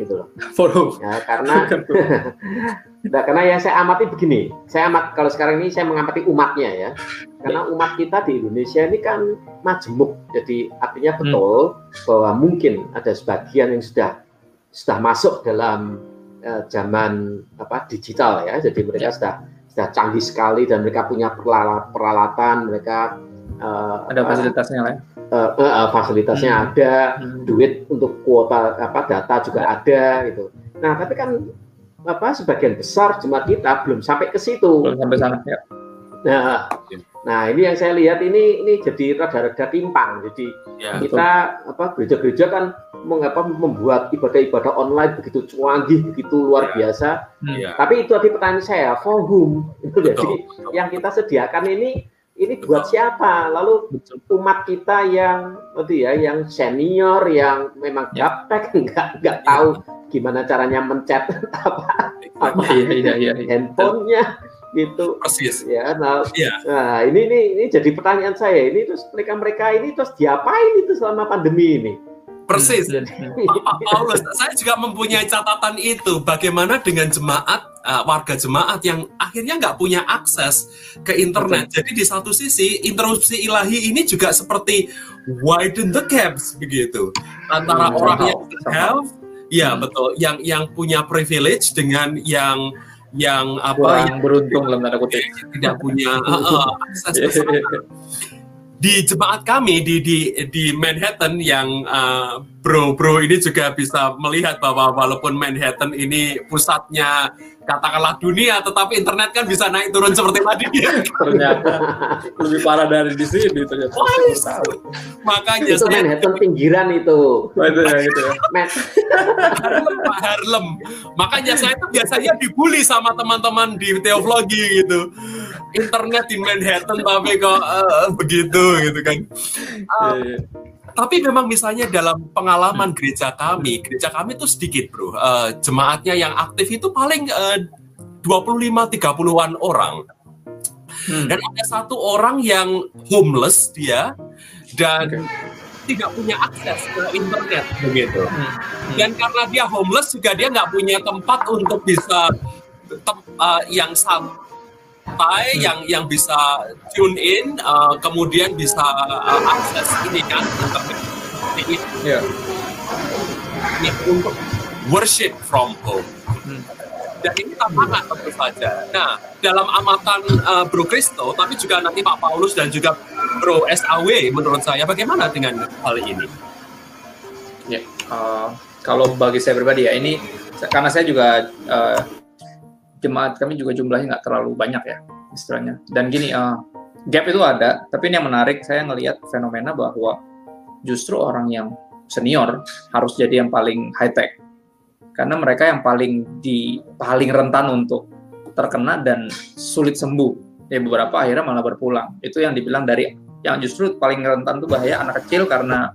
Speaker 4: gitu loh.
Speaker 2: For whom?
Speaker 4: Ya, karena nah, karena yang saya amati begini, saya amat kalau sekarang ini saya mengamati umatnya ya. Karena umat kita di Indonesia ini kan majemuk. Jadi artinya hmm. betul hmm. bahwa mungkin ada sebagian yang sudah sudah masuk dalam uh, zaman apa digital ya. Jadi mereka ya. sudah sudah canggih sekali dan mereka punya peralatan, mereka
Speaker 2: uh, ada fasilitasnya lah.
Speaker 4: Uh, uh, uh, fasilitasnya hmm. ada, hmm. duit untuk kuota apa data juga ada gitu. Nah tapi kan apa sebagian besar jemaat kita belum sampai ke situ.
Speaker 2: Belum sampai sana ya.
Speaker 4: Nah, nah ini yang saya lihat ini ini jadi rada-rada timpang. Jadi ya, kita betul. apa gereja-gereja kan mengapa membuat ibadah-ibadah online begitu canggih, begitu luar ya. biasa. Ya. Tapi itu tadi pertanyaan saya, for whom? Itu jadi betul. yang kita sediakan ini ini buat siapa? Lalu umat kita yang itu ya, yang senior, yang memang ya. gaptek, nggak nggak ya. tahu gimana caranya mencet apa apa iya, iya, iya, iya. handphonenya gitu.
Speaker 1: Persis.
Speaker 4: Ya, nah, ya. nah ini, ini ini jadi pertanyaan saya. Ini terus mereka mereka ini terus diapain itu selama pandemi ini?
Speaker 1: Persis. Pak Paulus, saya juga mempunyai catatan itu. Bagaimana dengan jemaat, uh, warga jemaat yang akhirnya nggak punya akses ke internet. Betul. Jadi di satu sisi, interupsi ilahi ini juga seperti widen the gaps begitu antara hmm, orang yang have, ya hmm. betul, yang yang punya privilege dengan yang yang apa
Speaker 2: yang beruntung dalam tanda kutip
Speaker 1: tidak punya uh, uh, akses di jemaat kami di di di Manhattan yang uh, bro bro ini juga bisa melihat bahwa walaupun Manhattan ini pusatnya katakanlah dunia, tetapi internet kan bisa naik turun seperti tadi.
Speaker 2: ternyata lebih parah dari di sini ternyata.
Speaker 4: Oh, Makanya itu saya Manhattan pinggiran itu.
Speaker 2: Oh, itu ya gitu ya.
Speaker 1: Harlem, Pak Harlem. Makanya saya itu biasanya dibully sama teman-teman di teologi gitu. Internet di Manhattan tapi kok uh, begitu gitu kan. Uh, yeah, yeah tapi memang misalnya dalam pengalaman gereja kami, gereja kami itu sedikit bro, uh, jemaatnya yang aktif itu paling uh, 25-30an orang. Hmm. Dan ada satu orang yang homeless dia dan okay. tidak punya akses ke internet begitu. Hmm. Hmm. Dan karena dia homeless juga dia nggak punya tempat untuk bisa tem, uh, yang sama partai hmm. yang yang bisa tune in uh, kemudian bisa uh, akses ini kan ini yeah. ini untuk worship from home hmm. dan ini tantangan tentu saja nah dalam amatan uh, Bro Kristo tapi juga nanti Pak Paulus dan juga Bro SAW menurut saya bagaimana dengan hal ini
Speaker 2: ya yeah. uh, kalau bagi saya pribadi ya ini karena saya juga uh, jemaat kami juga jumlahnya nggak terlalu banyak ya istilahnya. Dan gini, uh, gap itu ada, tapi ini yang menarik saya ngelihat fenomena bahwa justru orang yang senior harus jadi yang paling high tech karena mereka yang paling di paling rentan untuk terkena dan sulit sembuh. Ya beberapa akhirnya malah berpulang. Itu yang dibilang dari yang justru paling rentan itu bahaya anak kecil karena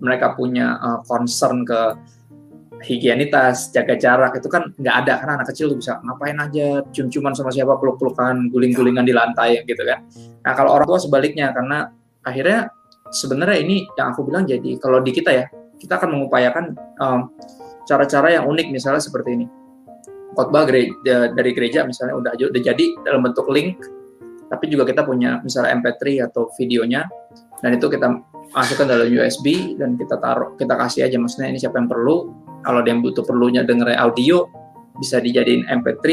Speaker 2: mereka punya uh, concern ke higienitas, jaga jarak itu kan nggak ada. Karena anak kecil tuh bisa ngapain aja, cium-ciuman sama siapa, peluk-pelukan, guling-gulingan di lantai gitu kan. Nah kalau orang tua sebaliknya karena akhirnya sebenarnya ini yang aku bilang jadi kalau di kita ya kita akan mengupayakan cara cara-cara yang unik misalnya seperti ini. Khotbah gereja, dari gereja misalnya udah udah jadi dalam bentuk link tapi juga kita punya misalnya MP3 atau videonya dan itu kita masukkan dalam USB dan kita taruh kita kasih aja maksudnya ini siapa yang perlu. Kalau dia butuh perlunya denger audio bisa dijadiin MP3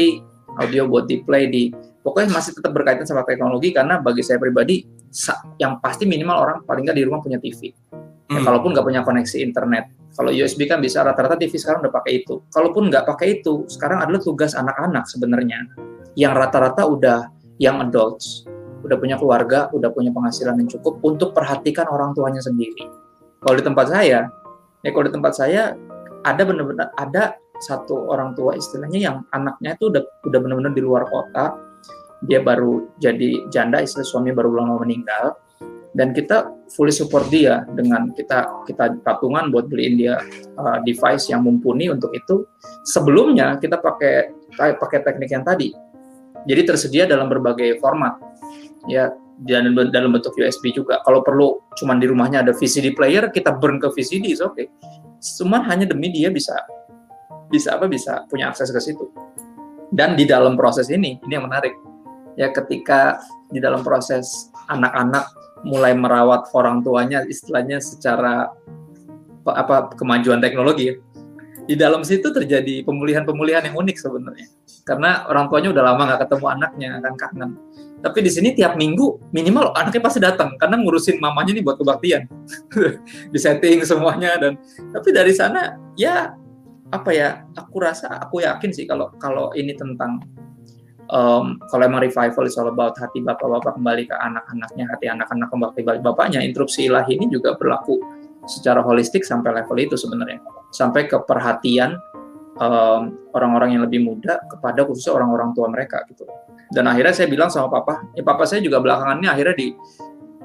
Speaker 2: audio buat di play di pokoknya masih tetap berkaitan sama teknologi karena bagi saya pribadi yang pasti minimal orang paling nggak di rumah punya TV ya, hmm. kalaupun nggak punya koneksi internet. Kalau USB kan bisa rata-rata TV sekarang udah pakai itu. Kalaupun nggak pakai itu sekarang adalah tugas anak-anak sebenarnya. Yang rata-rata udah yang adults udah punya keluarga, udah punya penghasilan yang cukup untuk perhatikan orang tuanya sendiri. Kalau di tempat saya, ya kalau di tempat saya ada benar-benar ada satu orang tua istilahnya yang anaknya itu udah udah benar-benar di luar kota. Dia baru jadi janda istilah suami baru lama meninggal. Dan kita fully support dia dengan kita kita patungan buat beliin dia uh, device yang mumpuni untuk itu. Sebelumnya kita pakai pakai teknik yang tadi. Jadi tersedia dalam berbagai format ya dan dalam bentuk USB juga. Kalau perlu cuman di rumahnya ada VCD player kita burn ke VCD oke okay. Cuman hanya demi dia bisa bisa apa bisa punya akses ke situ. Dan di dalam proses ini ini yang menarik. Ya ketika di dalam proses anak-anak mulai merawat orang tuanya istilahnya secara apa kemajuan teknologi ya di dalam situ terjadi pemulihan-pemulihan yang unik sebenarnya karena orang tuanya udah lama nggak ketemu anaknya kan kangen. Tapi di sini tiap minggu minimal anaknya pasti datang karena ngurusin mamanya nih buat kebaktian. Di setting semuanya dan tapi dari sana ya apa ya aku rasa aku yakin sih kalau kalau ini tentang um, kalau emang revival is all about hati bapak-bapak kembali ke anak-anaknya hati anak-anak kembali ke bapaknya interupsi ilahi ini juga berlaku secara holistik sampai level itu sebenarnya. Sampai ke perhatian orang orang-orang yang lebih muda kepada khususnya orang-orang tua mereka gitu. Dan akhirnya saya bilang sama papa ya papa saya juga belakangan ini akhirnya di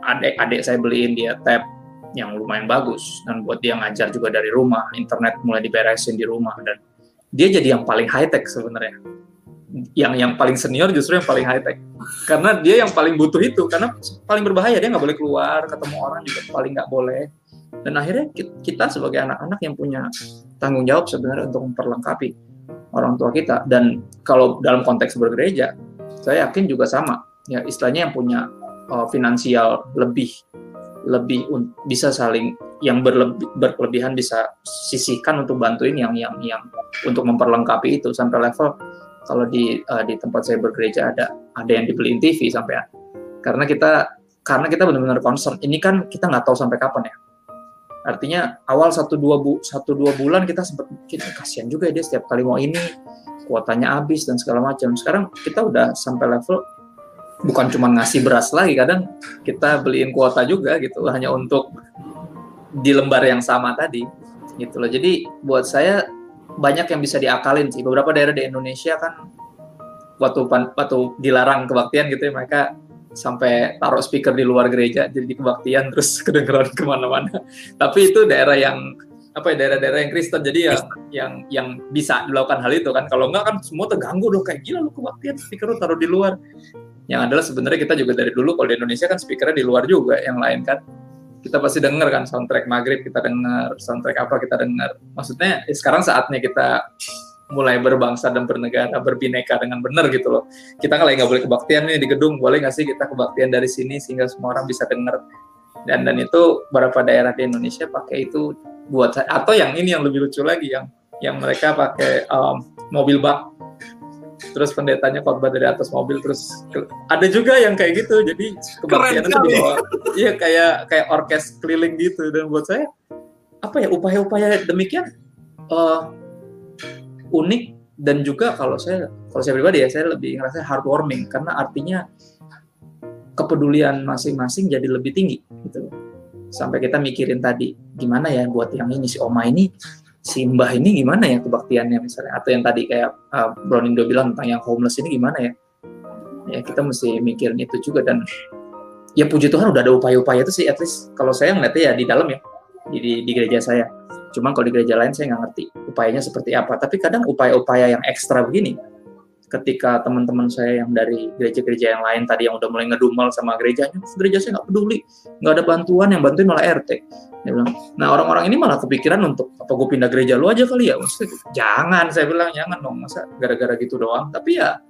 Speaker 2: adik-adik saya beliin dia tab yang lumayan bagus dan buat dia ngajar juga dari rumah internet mulai diberesin di rumah dan dia jadi yang paling high tech sebenarnya. Yang yang paling senior justru yang paling high tech karena dia yang paling butuh itu karena paling berbahaya dia nggak boleh keluar ketemu orang juga paling nggak boleh dan akhirnya kita sebagai anak-anak yang punya tanggung jawab sebenarnya untuk memperlengkapi orang tua kita. Dan kalau dalam konteks bergereja saya yakin juga sama. Ya istilahnya yang punya uh, finansial lebih lebih bisa saling yang berlebih, berkelebihan bisa sisihkan untuk bantuin yang yang yang untuk memperlengkapi itu. Sampai level kalau di uh, di tempat saya bergereja ada ada yang dibeliin TV sampai karena kita karena kita benar-benar concern. Ini kan kita nggak tahu sampai kapan ya artinya awal satu dua bu satu dua bulan kita sempat kita kasihan juga ya dia setiap kali mau ini kuotanya habis dan segala macam. Sekarang kita udah sampai level bukan cuma ngasih beras lagi kadang kita beliin kuota juga gitu hanya untuk di lembar yang sama tadi gitu loh. Jadi buat saya banyak yang bisa diakalin sih. Beberapa daerah di Indonesia kan waktu waktu dilarang kebaktian gitu ya mereka sampai taruh speaker di luar gereja jadi di kebaktian terus kedengeran ke mana-mana. Tapi itu daerah yang apa ya daerah-daerah yang Kristen. Jadi ya yang yang bisa dilakukan hal itu kan. Kalau enggak kan semua terganggu. Dong kayak gila lu kebaktian speaker lu taruh di luar. Yang adalah sebenarnya kita juga dari dulu kalau di Indonesia kan speakernya di luar juga yang lain kan. Kita pasti dengar kan soundtrack maghrib kita dengar soundtrack apa kita dengar maksudnya eh, sekarang saatnya kita mulai berbangsa dan bernegara berbineka dengan benar gitu loh. Kita lagi nggak boleh kebaktian nih di gedung boleh nggak sih kita kebaktian dari sini sehingga semua orang bisa dengar dan dan itu beberapa daerah di Indonesia pakai itu buat saya atau yang ini yang lebih lucu lagi yang yang mereka pakai um, mobil bak. Terus pendetanya khotbah dari atas mobil terus ada juga yang kayak gitu jadi kebaktian itu dibawa iya kayak kayak orkes keliling gitu. Dan buat saya apa ya upaya-upaya demikian uh, unik dan juga kalau saya kalau saya pribadi ya saya lebih ngerasa heartwarming karena artinya kepedulian masing-masing jadi lebih tinggi gitu. Sampai kita mikirin tadi gimana ya buat yang ini si oma ini si mbah ini gimana ya kebaktiannya misalnya? Atau yang tadi kayak uh, Brownindo bilang tentang yang homeless ini gimana ya? Ya kita mesti mikirin itu juga dan ya puji Tuhan udah ada upaya-upaya itu sih at least kalau saya ngeliatnya ya di dalam ya di, di, di gereja saya cuma kalau di gereja lain saya nggak ngerti upayanya seperti apa tapi kadang upaya-upaya yang ekstra begini ketika teman-teman saya yang dari gereja-gereja yang lain tadi yang udah mulai ngedumel sama gerejanya, gereja saya nggak peduli, nggak ada bantuan, yang bantuin malah RT. Dia bilang, nah orang-orang ini malah kepikiran untuk apa gue pindah gereja lu aja kali ya? Maksudnya, jangan, saya bilang jangan dong, masa gara-gara gitu doang. Tapi ya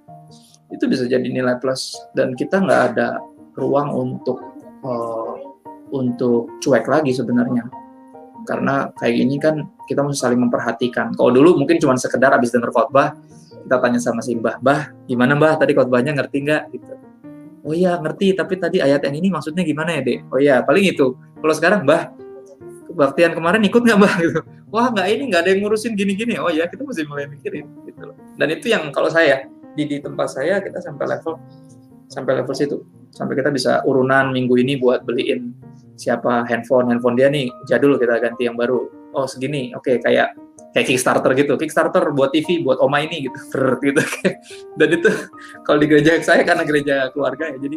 Speaker 2: itu bisa jadi nilai plus dan kita nggak ada ruang untuk uh, untuk cuek lagi sebenarnya karena kayak gini kan kita mesti saling memperhatikan. Kalau dulu mungkin cuma sekedar habis dengar khotbah, kita tanya sama si Mbah, Mbah, gimana Mbah tadi khotbahnya ngerti nggak? Gitu. Oh iya ngerti, tapi tadi ayat yang ini maksudnya gimana ya dek? Oh iya paling itu. Kalau sekarang Mbah, kebaktian kemarin ikut nggak Mbah? Gitu. Wah nggak ini nggak ada yang ngurusin gini-gini. Oh iya kita mesti mulai mikirin gitu loh. Dan itu yang kalau saya di, di tempat saya kita sampai level sampai level situ sampai kita bisa urunan minggu ini buat beliin siapa handphone handphone dia nih jadul kita ganti yang baru. Oh segini. Oke okay, kayak kayak Kickstarter gitu. Kickstarter buat TV buat Oma ini gitu. Gitu. Dan itu kalau di gereja saya karena gereja keluarga ya jadi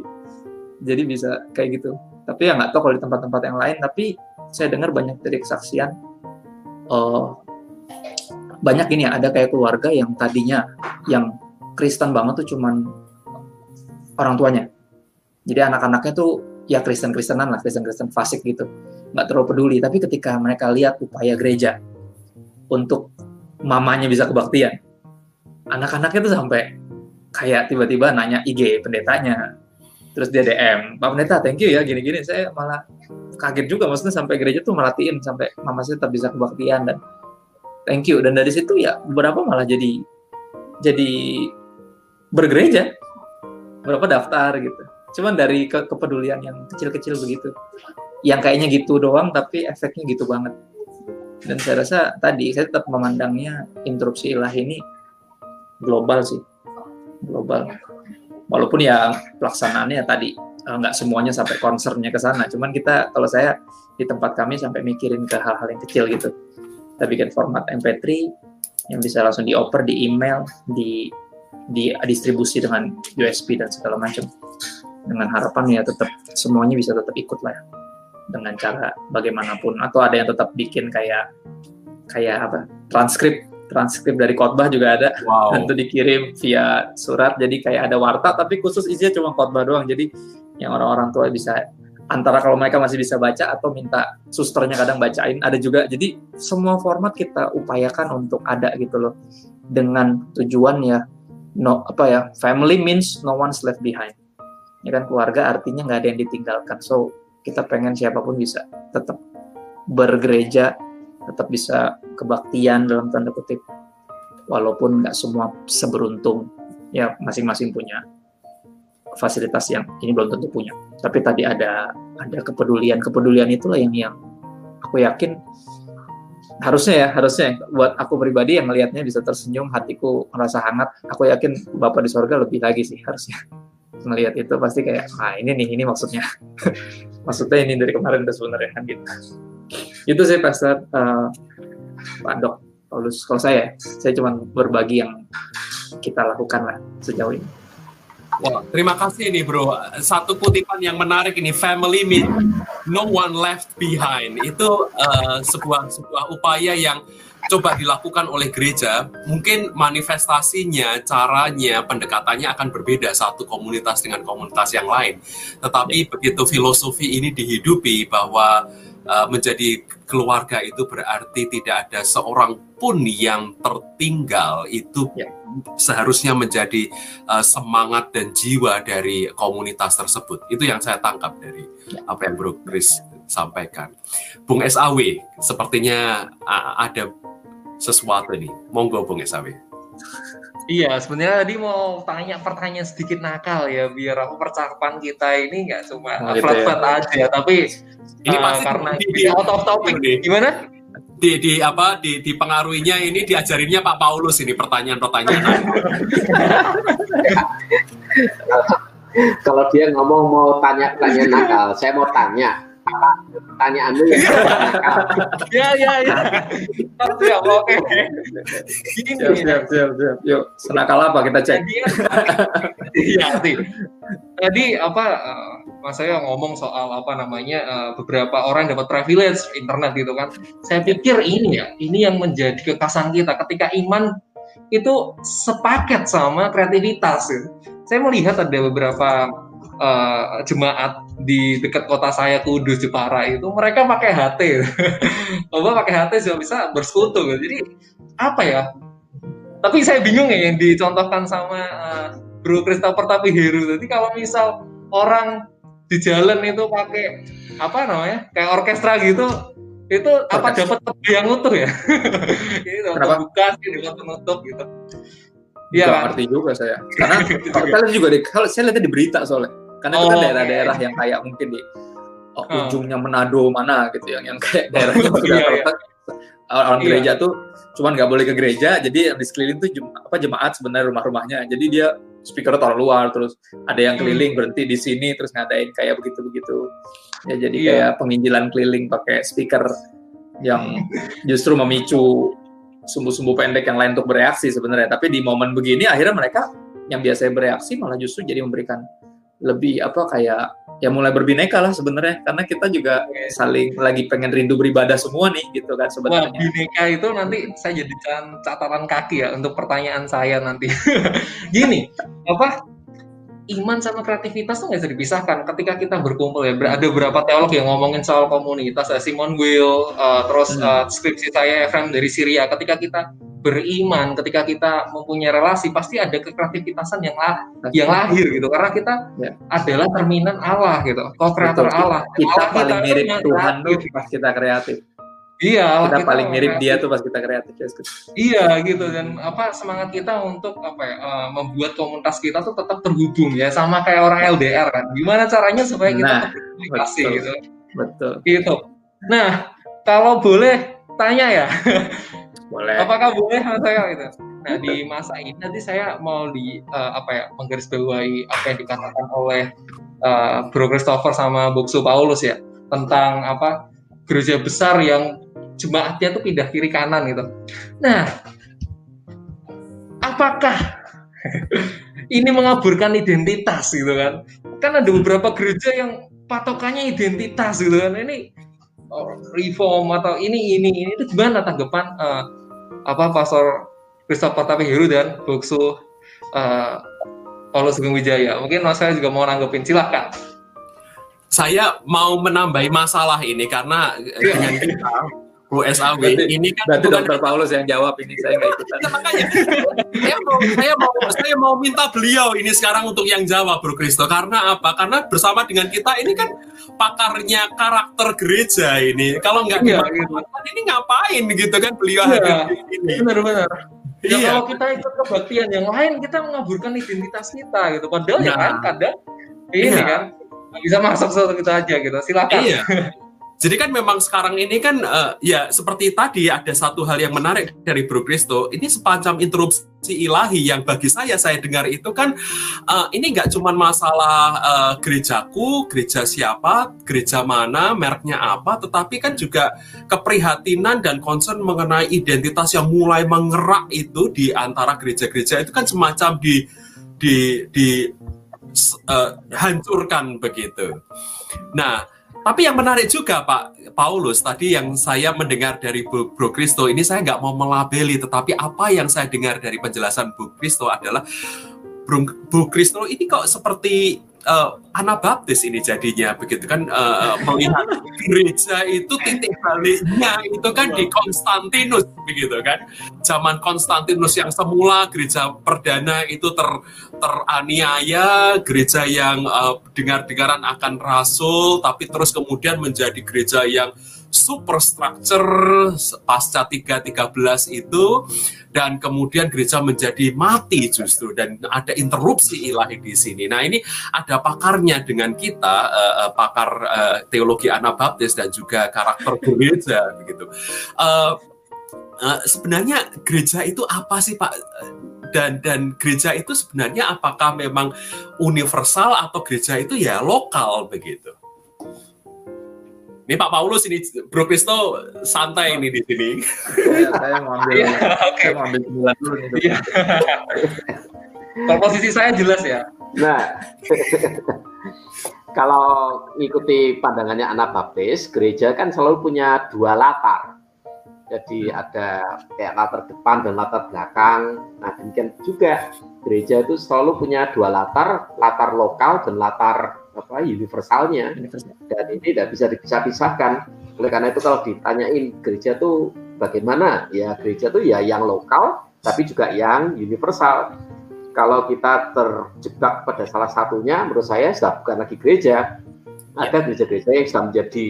Speaker 2: jadi bisa kayak gitu. Tapi ya nggak tahu kalau di tempat-tempat yang lain. Tapi saya dengar banyak dari kesaksian uh, banyak ini ya ada kayak keluarga yang tadinya yang Kristen banget tuh cuman orang tuanya. Jadi anak-anaknya tuh ya Kristen-Kristenan lah Kristen-Kristen fasik gitu nggak terlalu peduli tapi ketika mereka lihat upaya gereja untuk mamanya bisa kebaktian. Anak-anaknya tuh sampai kayak tiba-tiba nanya IG pendetanya. Terus dia DM, Pak Pendeta, thank you ya, gini-gini. Saya malah kaget juga, maksudnya sampai gereja tuh merhatiin, sampai mama saya tetap bisa kebaktian, dan thank you. Dan dari situ ya, beberapa malah jadi jadi bergereja, beberapa daftar gitu. Cuman dari ke kepedulian yang kecil-kecil begitu. Yang kayaknya gitu doang, tapi efeknya gitu banget. Dan saya rasa tadi saya tetap memandangnya interupsi ilahi ini global sih. Global. Walaupun ya pelaksanaannya tadi eh, nggak semuanya sampai concernnya ke sana. Cuman kita kalau saya di tempat kami sampai mikirin ke hal-hal yang kecil gitu. Kita bikin format MP3 yang bisa langsung dioper di email di di distribusi dengan USB dan segala macam dengan harapan ya tetap semuanya bisa tetap ikut lah ya dengan cara bagaimanapun. Atau ada yang tetap bikin kayak kayak apa? Transkrip transkrip dari khotbah juga ada. Wow. itu dikirim via surat. Jadi kayak ada warta tapi khusus isinya cuma khotbah doang. Jadi yang orang-orang tua bisa antara kalau mereka masih bisa baca atau minta susternya kadang bacain ada juga. Jadi semua format kita upayakan untuk ada gitu loh. Dengan tujuan ya no apa ya family means no one's left behind ya kan keluarga artinya nggak ada yang ditinggalkan. So kita pengen siapa pun bisa tetap bergereja, tetap bisa kebaktian dalam tanda kutip, walaupun nggak semua seberuntung, ya masing-masing punya fasilitas yang ini belum tentu punya. Tapi tadi ada ada kepedulian, kepedulian itulah yang yang aku yakin harusnya ya harusnya buat aku pribadi yang melihatnya bisa tersenyum hatiku merasa hangat aku yakin bapak di sorga lebih lagi sih harusnya melihat itu pasti kayak ah ini nih ini maksudnya maksudnya ini dari kemarin udah sebenarnya kan gitu itu sih pastor uh, Pak Dok kalau saya saya cuma berbagi yang kita lakukan lah sejauh ini
Speaker 1: Wah, terima kasih nih bro. Satu kutipan yang menarik ini, family mean no one left behind. Itu uh, sebuah sebuah upaya yang coba dilakukan oleh gereja, mungkin manifestasinya, caranya, pendekatannya akan berbeda satu komunitas dengan komunitas yang lain. Tetapi ya. begitu filosofi ini dihidupi bahwa uh, menjadi keluarga itu berarti tidak ada seorang pun yang tertinggal itu ya. seharusnya menjadi uh, semangat dan jiwa dari komunitas tersebut. Itu yang saya tangkap dari ya. apa yang Bro Chris sampaikan. Bung SAW, sepertinya ada sesuatu nih. Monggo Bung Esawi.
Speaker 3: Iya, sebenarnya tadi mau tanya pertanyaan sedikit nakal ya, biar aku percakapan kita ini nggak cuma oh, gitu flat-flat ya. aja, tapi ini uh, pasti karena di, di out of topic. Nih. Gimana?
Speaker 1: Di, di apa di, di pengaruhinya ini diajarinnya Pak Paulus ini pertanyaan-pertanyaan.
Speaker 4: Kalau dia ngomong mau tanya tanya nakal, saya mau tanya pertanyaanmu ya.
Speaker 3: ya ya ya. Siap oke.
Speaker 2: Siap siap siap siap. Yuk, senakal apa kita cek.
Speaker 3: Iya sih. Tadi apa uh, Mas saya ngomong soal apa namanya uh, beberapa orang dapat privilege internet gitu kan. Saya pikir ini ya, ini yang menjadi kekasan kita ketika iman itu sepaket sama kreativitas. Saya melihat ada beberapa uh, jemaat di dekat kota saya Kudus Jepara itu mereka pakai HT Bapak pakai HT sudah bisa bersekutu. Jadi apa ya? Tapi saya bingung ya yang dicontohkan sama uh, Bro Christopher tapi Heru. Jadi kalau misal orang di jalan itu pakai apa namanya kayak orkestra gitu itu apa dapat yang utuh ya? Itu
Speaker 2: Kenapa? buka sih dapat penutup gitu Iya kan? Arti juga saya. Karena kita lihat juga deh, kalau saya lihat di berita soalnya karena oh, kan oh, daerah-daerah okay. yang kayak mungkin di oh, uh. ujungnya Manado mana gitu yang yang kayak daerahnya sudah iya, iya. orang iya. gereja tuh cuman nggak boleh ke gereja jadi di sekeliling tuh jem, apa jemaat sebenarnya rumah-rumahnya jadi dia speaker taruh luar terus ada yang hmm. keliling hmm. berhenti di sini terus ngadain kayak begitu begitu ya jadi iya. kayak penginjilan keliling pakai speaker yang justru memicu sumbu-sumbu pendek yang lain untuk bereaksi sebenarnya tapi di momen begini akhirnya mereka yang biasanya bereaksi malah justru jadi memberikan lebih apa kayak ya mulai berbineka lah sebenarnya karena kita juga saling lagi pengen rindu beribadah semua nih gitu kan sebenarnya.
Speaker 3: Wah, bineka itu nanti saya jadikan catatan kaki ya untuk pertanyaan saya nanti. Gini, apa iman sama kreativitas tuh nggak bisa dipisahkan. Ketika kita berkumpul ya, ada beberapa teolog yang ngomongin soal komunitas, Simon Weil, uh, terus uh, skripsi saya Efrem dari Syria. Ketika kita beriman, ketika kita mempunyai relasi, pasti ada kekreativitasan yang lah, yang lahir gitu. Karena kita ya. adalah cerminan Allah gitu, co-creator Allah.
Speaker 2: Kita Allah paling kita mirip Tuhan tuh pas kita kreatif.
Speaker 3: Iya,
Speaker 2: kita, kita paling mirip kreatif. dia tuh pas kita kreatif.
Speaker 3: Iya gitu dan apa semangat kita untuk apa ya uh, membuat komunitas kita tuh tetap terhubung ya sama kayak orang LDR kan. Gimana caranya supaya kita nah, berkomunikasi gitu.
Speaker 2: Betul.
Speaker 3: Gitu. Nah, kalau boleh tanya ya.
Speaker 2: Boleh.
Speaker 3: Apakah boleh mas saya gitu? Nah di masa ini nanti saya mau di uh, apa ya menggarisbawahi apa yang dikatakan oleh uh, Bro Christopher sama Boksu Paulus ya tentang apa gereja besar yang jemaatnya tuh pindah kiri kanan gitu. Nah, apakah ini mengaburkan identitas gitu kan? Kan ada beberapa gereja yang patokannya identitas gitu kan. Ini oh, reform atau ini ini ini itu gimana tanggapan uh, apa Pastor Christopher Tapihiru dan Boksu uh, Paulus Sugeng Wijaya. Mungkin Mas saya juga mau nanggepin, silahkan.
Speaker 1: Saya mau menambahi masalah ini karena ya. dengan kita Bu SAW
Speaker 2: ini kan berarti bukan dokter Paulus yang jawab ini saya nggak ikutan.
Speaker 1: Ya, makanya saya mau saya mau saya mau minta beliau ini sekarang untuk yang jawab Bro Kristo karena apa? Karena bersama dengan kita ini kan pakarnya karakter gereja ini. Kalau nggak iya, gitu. ini ngapain gitu kan beliau
Speaker 3: iya, ini. Benar-benar. Ya, iya. kalau kita ikut kebaktian yang lain kita mengaburkan identitas kita gitu. Padahal ya nah. ya kan kadang ini iya. kan bisa masuk satu kita aja gitu. Silakan. Iya.
Speaker 1: Jadi kan memang sekarang ini kan uh, ya seperti tadi ada satu hal yang menarik dari Bro Kristo. Ini semacam interupsi ilahi yang bagi saya saya dengar itu kan uh, ini nggak cuma masalah uh, gerejaku, gereja siapa, gereja mana, mereknya apa, tetapi kan juga keprihatinan dan concern mengenai identitas yang mulai mengerak itu di antara gereja-gereja itu kan semacam di di di uh, hancurkan begitu. Nah, tapi yang menarik juga Pak Paulus tadi yang saya mendengar dari Bu, Bro Kristo ini saya nggak mau melabeli, tetapi apa yang saya dengar dari penjelasan Bu Kristo adalah Bro, Bu Kristo ini kok seperti uh, Anabaptis ini jadinya begitu kan uh, melihat gereja itu titik baliknya itu kan di Konstantinus begitu kan zaman Konstantinus yang semula gereja perdana itu ter teraniaya gereja yang uh, dengar-dengaran akan rasul tapi terus kemudian menjadi gereja yang superstructure pasca 313 itu dan kemudian gereja menjadi mati justru dan ada interupsi ilahi di sini. Nah, ini ada pakarnya dengan kita uh, pakar uh, teologi Anabaptis dan juga karakter gereja begitu. Uh, uh, sebenarnya gereja itu apa sih Pak? Dan dan gereja itu sebenarnya apakah memang universal atau gereja itu ya lokal begitu? Ini Pak Paulus ini Bro Kristo santai ini di sini.
Speaker 2: Saya, saya mau ambil, ya, okay. saya mau ambil sembilan dulu nih.
Speaker 3: Ya. Kalau posisi saya jelas ya.
Speaker 4: Nah, kalau mengikuti pandangannya anak baptis, gereja kan selalu punya dua latar. Jadi ada kayak latar depan dan latar belakang. Nah demikian juga gereja itu selalu punya dua latar, latar lokal dan latar apa universalnya. Dan ini tidak bisa dipisah-pisahkan. Oleh karena itu kalau ditanyain gereja tuh bagaimana? Ya gereja tuh ya yang lokal tapi juga yang universal. Kalau kita terjebak pada salah satunya menurut saya sudah bukan lagi gereja. Ada gereja-gereja yang sudah menjadi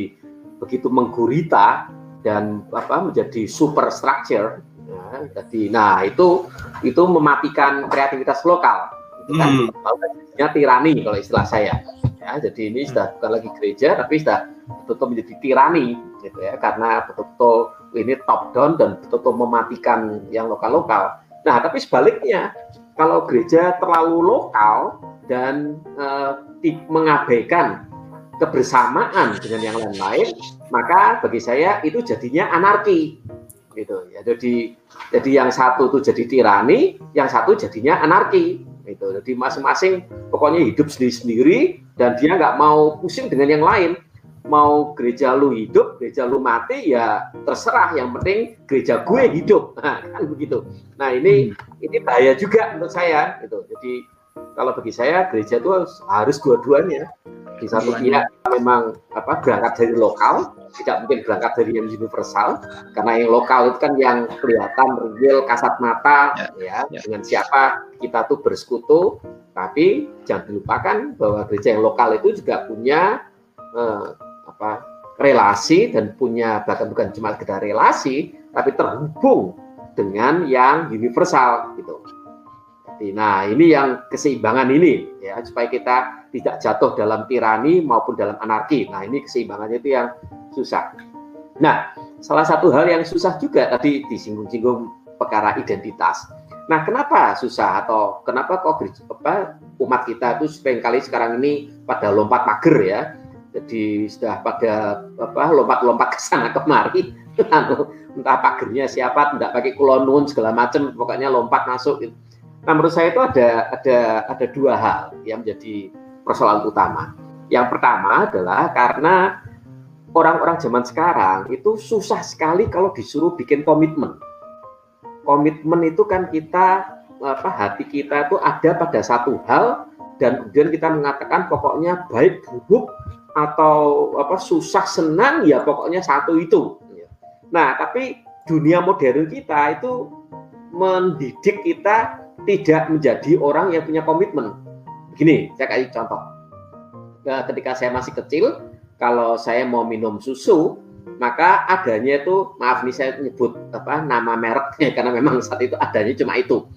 Speaker 4: begitu menggurita dan apa menjadi superstructure. Nah, jadi nah itu itu mematikan kreativitas lokal. Kan hmm. tirani kalau istilah saya. Ya jadi ini sudah bukan lagi gereja tapi sudah betul-betul menjadi tirani gitu ya. Karena betul-betul ini top down dan betul-betul mematikan yang lokal-lokal. Nah tapi sebaliknya kalau gereja terlalu lokal dan uh, mengabaikan kebersamaan dengan yang lain-lain maka bagi saya itu jadinya anarki. Gitu. Ya jadi jadi yang satu itu jadi tirani yang satu jadinya anarki. Itu jadi masing-masing pokoknya hidup sendiri-sendiri dan dia nggak mau pusing dengan yang lain. Mau gereja lu hidup gereja lu mati ya terserah. Yang penting gereja gue hidup. Nah, kan begitu. Nah ini hmm. ini bahaya juga menurut saya. Gitu. Jadi kalau bagi saya gereja itu harus dua-duanya di satu pihak memang apa berangkat dari lokal tidak mungkin berangkat dari yang universal karena yang lokal itu kan yang kelihatan real kasat mata ya, ya, ya. dengan siapa kita tuh bersekutu. Tapi jangan dilupakan bahwa gereja yang lokal itu juga punya eh, apa relasi dan punya bahkan bukan cuma sekedar relasi tapi terhubung dengan yang universal gitu. Nah, ini yang keseimbangan ini ya supaya kita tidak jatuh dalam tirani maupun dalam anarki. Nah, ini keseimbangannya itu yang susah. Nah, salah satu hal yang susah juga tadi disinggung-singgung perkara identitas. Nah, kenapa susah atau kenapa kok apa, umat kita itu kali sekarang ini pada lompat mager ya? Jadi sudah pada apa lompat-lompat ke sana kemari, entah pagernya siapa, tidak pakai kulonun segala macam, pokoknya lompat masuk. Nah, menurut saya itu ada ada ada dua hal yang menjadi persoalan utama. Yang pertama adalah karena orang-orang zaman sekarang itu susah sekali kalau disuruh bikin komitmen komitmen itu kan kita apa hati kita itu ada pada satu hal dan kemudian kita mengatakan pokoknya baik buruk atau apa susah senang ya pokoknya satu itu. Nah, tapi dunia modern kita itu mendidik kita tidak menjadi orang yang punya komitmen. Begini, saya kasih contoh. Ketika saya masih kecil, kalau saya mau minum susu, maka adanya itu maaf nih saya nyebut apa nama mereknya karena memang saat itu adanya cuma itu.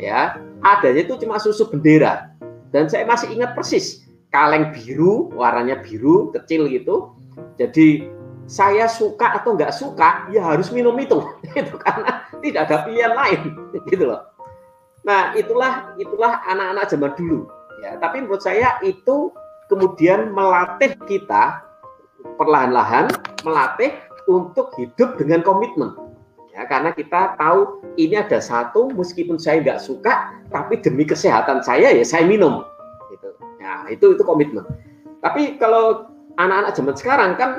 Speaker 4: Ya adanya itu cuma susu bendera. Dan saya masih ingat persis kaleng biru warnanya biru kecil gitu. Jadi saya suka atau nggak suka ya harus minum itu. Itu karena tidak ada pilihan lain gitu loh. Nah itulah itulah anak-anak zaman dulu ya tapi menurut saya itu kemudian melatih kita perlahan-lahan melatih untuk hidup dengan komitmen. Ya, karena kita tahu ini ada satu, meskipun saya nggak suka, tapi demi kesehatan saya ya saya minum. Gitu. Ya, itu itu komitmen. Tapi kalau anak-anak zaman sekarang kan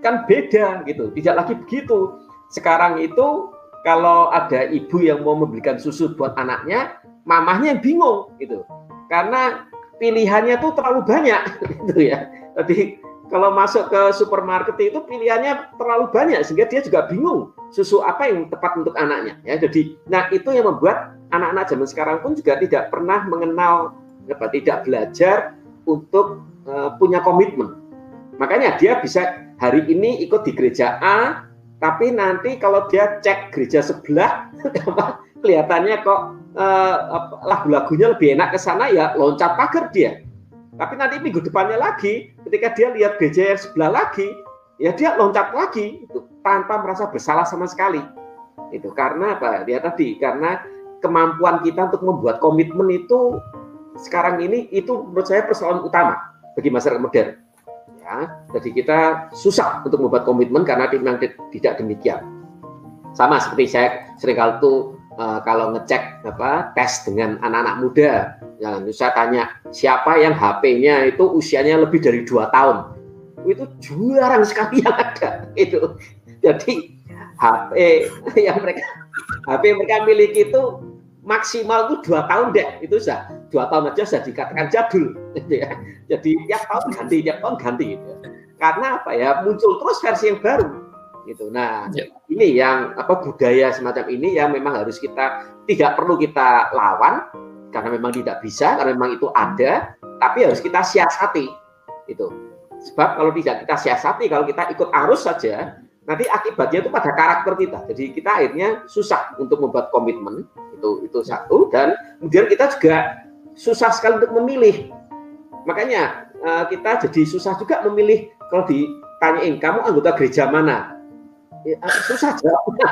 Speaker 4: kan beda gitu, tidak lagi begitu. Sekarang itu kalau ada ibu yang mau membelikan susu buat anaknya, mamahnya yang bingung gitu. Karena pilihannya tuh terlalu banyak gitu ya. Tadi kalau masuk ke supermarket itu pilihannya terlalu banyak sehingga dia juga bingung susu apa yang tepat untuk anaknya ya jadi nah itu yang membuat anak-anak zaman sekarang pun juga tidak pernah mengenal apa tidak belajar untuk uh, punya komitmen makanya dia bisa hari ini ikut di gereja A tapi nanti kalau dia cek gereja sebelah kelihatannya kok uh, lagu-lagunya lebih enak ke sana ya loncat pagar dia tapi nanti minggu depannya lagi, ketika dia lihat gereja yang sebelah lagi, ya dia loncat lagi itu tanpa merasa bersalah sama sekali. Itu karena apa? Dia tadi karena kemampuan kita untuk membuat komitmen itu sekarang ini itu menurut saya persoalan utama bagi masyarakat modern. Ya, jadi kita susah untuk membuat komitmen karena tidak demikian. Sama seperti saya sering kali itu uh, kalau ngecek apa tes dengan anak-anak muda, yang saya tanya siapa yang HP-nya itu usianya lebih dari dua tahun, itu jarang sekali yang ada itu. Jadi HP yang mereka HP yang mereka miliki itu maksimal itu dua tahun deh. Itu sudah dua tahun aja sudah dikatakan jadul gitu ya. Jadi tiap tahun ganti tiap tahun ganti gitu ya. karena apa ya muncul terus versi yang baru gitu. Nah, ya. ini yang apa budaya semacam ini yang memang harus kita tidak perlu kita lawan karena memang tidak bisa karena memang itu ada, tapi harus kita siasati itu. Sebab kalau tidak kita siasati, kalau kita ikut arus saja, nanti akibatnya itu pada karakter kita. Jadi kita akhirnya susah untuk membuat komitmen itu itu satu dan kemudian kita juga susah sekali untuk memilih. Makanya eh, kita jadi susah juga memilih kalau ditanyain kamu anggota gereja mana ya, susah jawabnya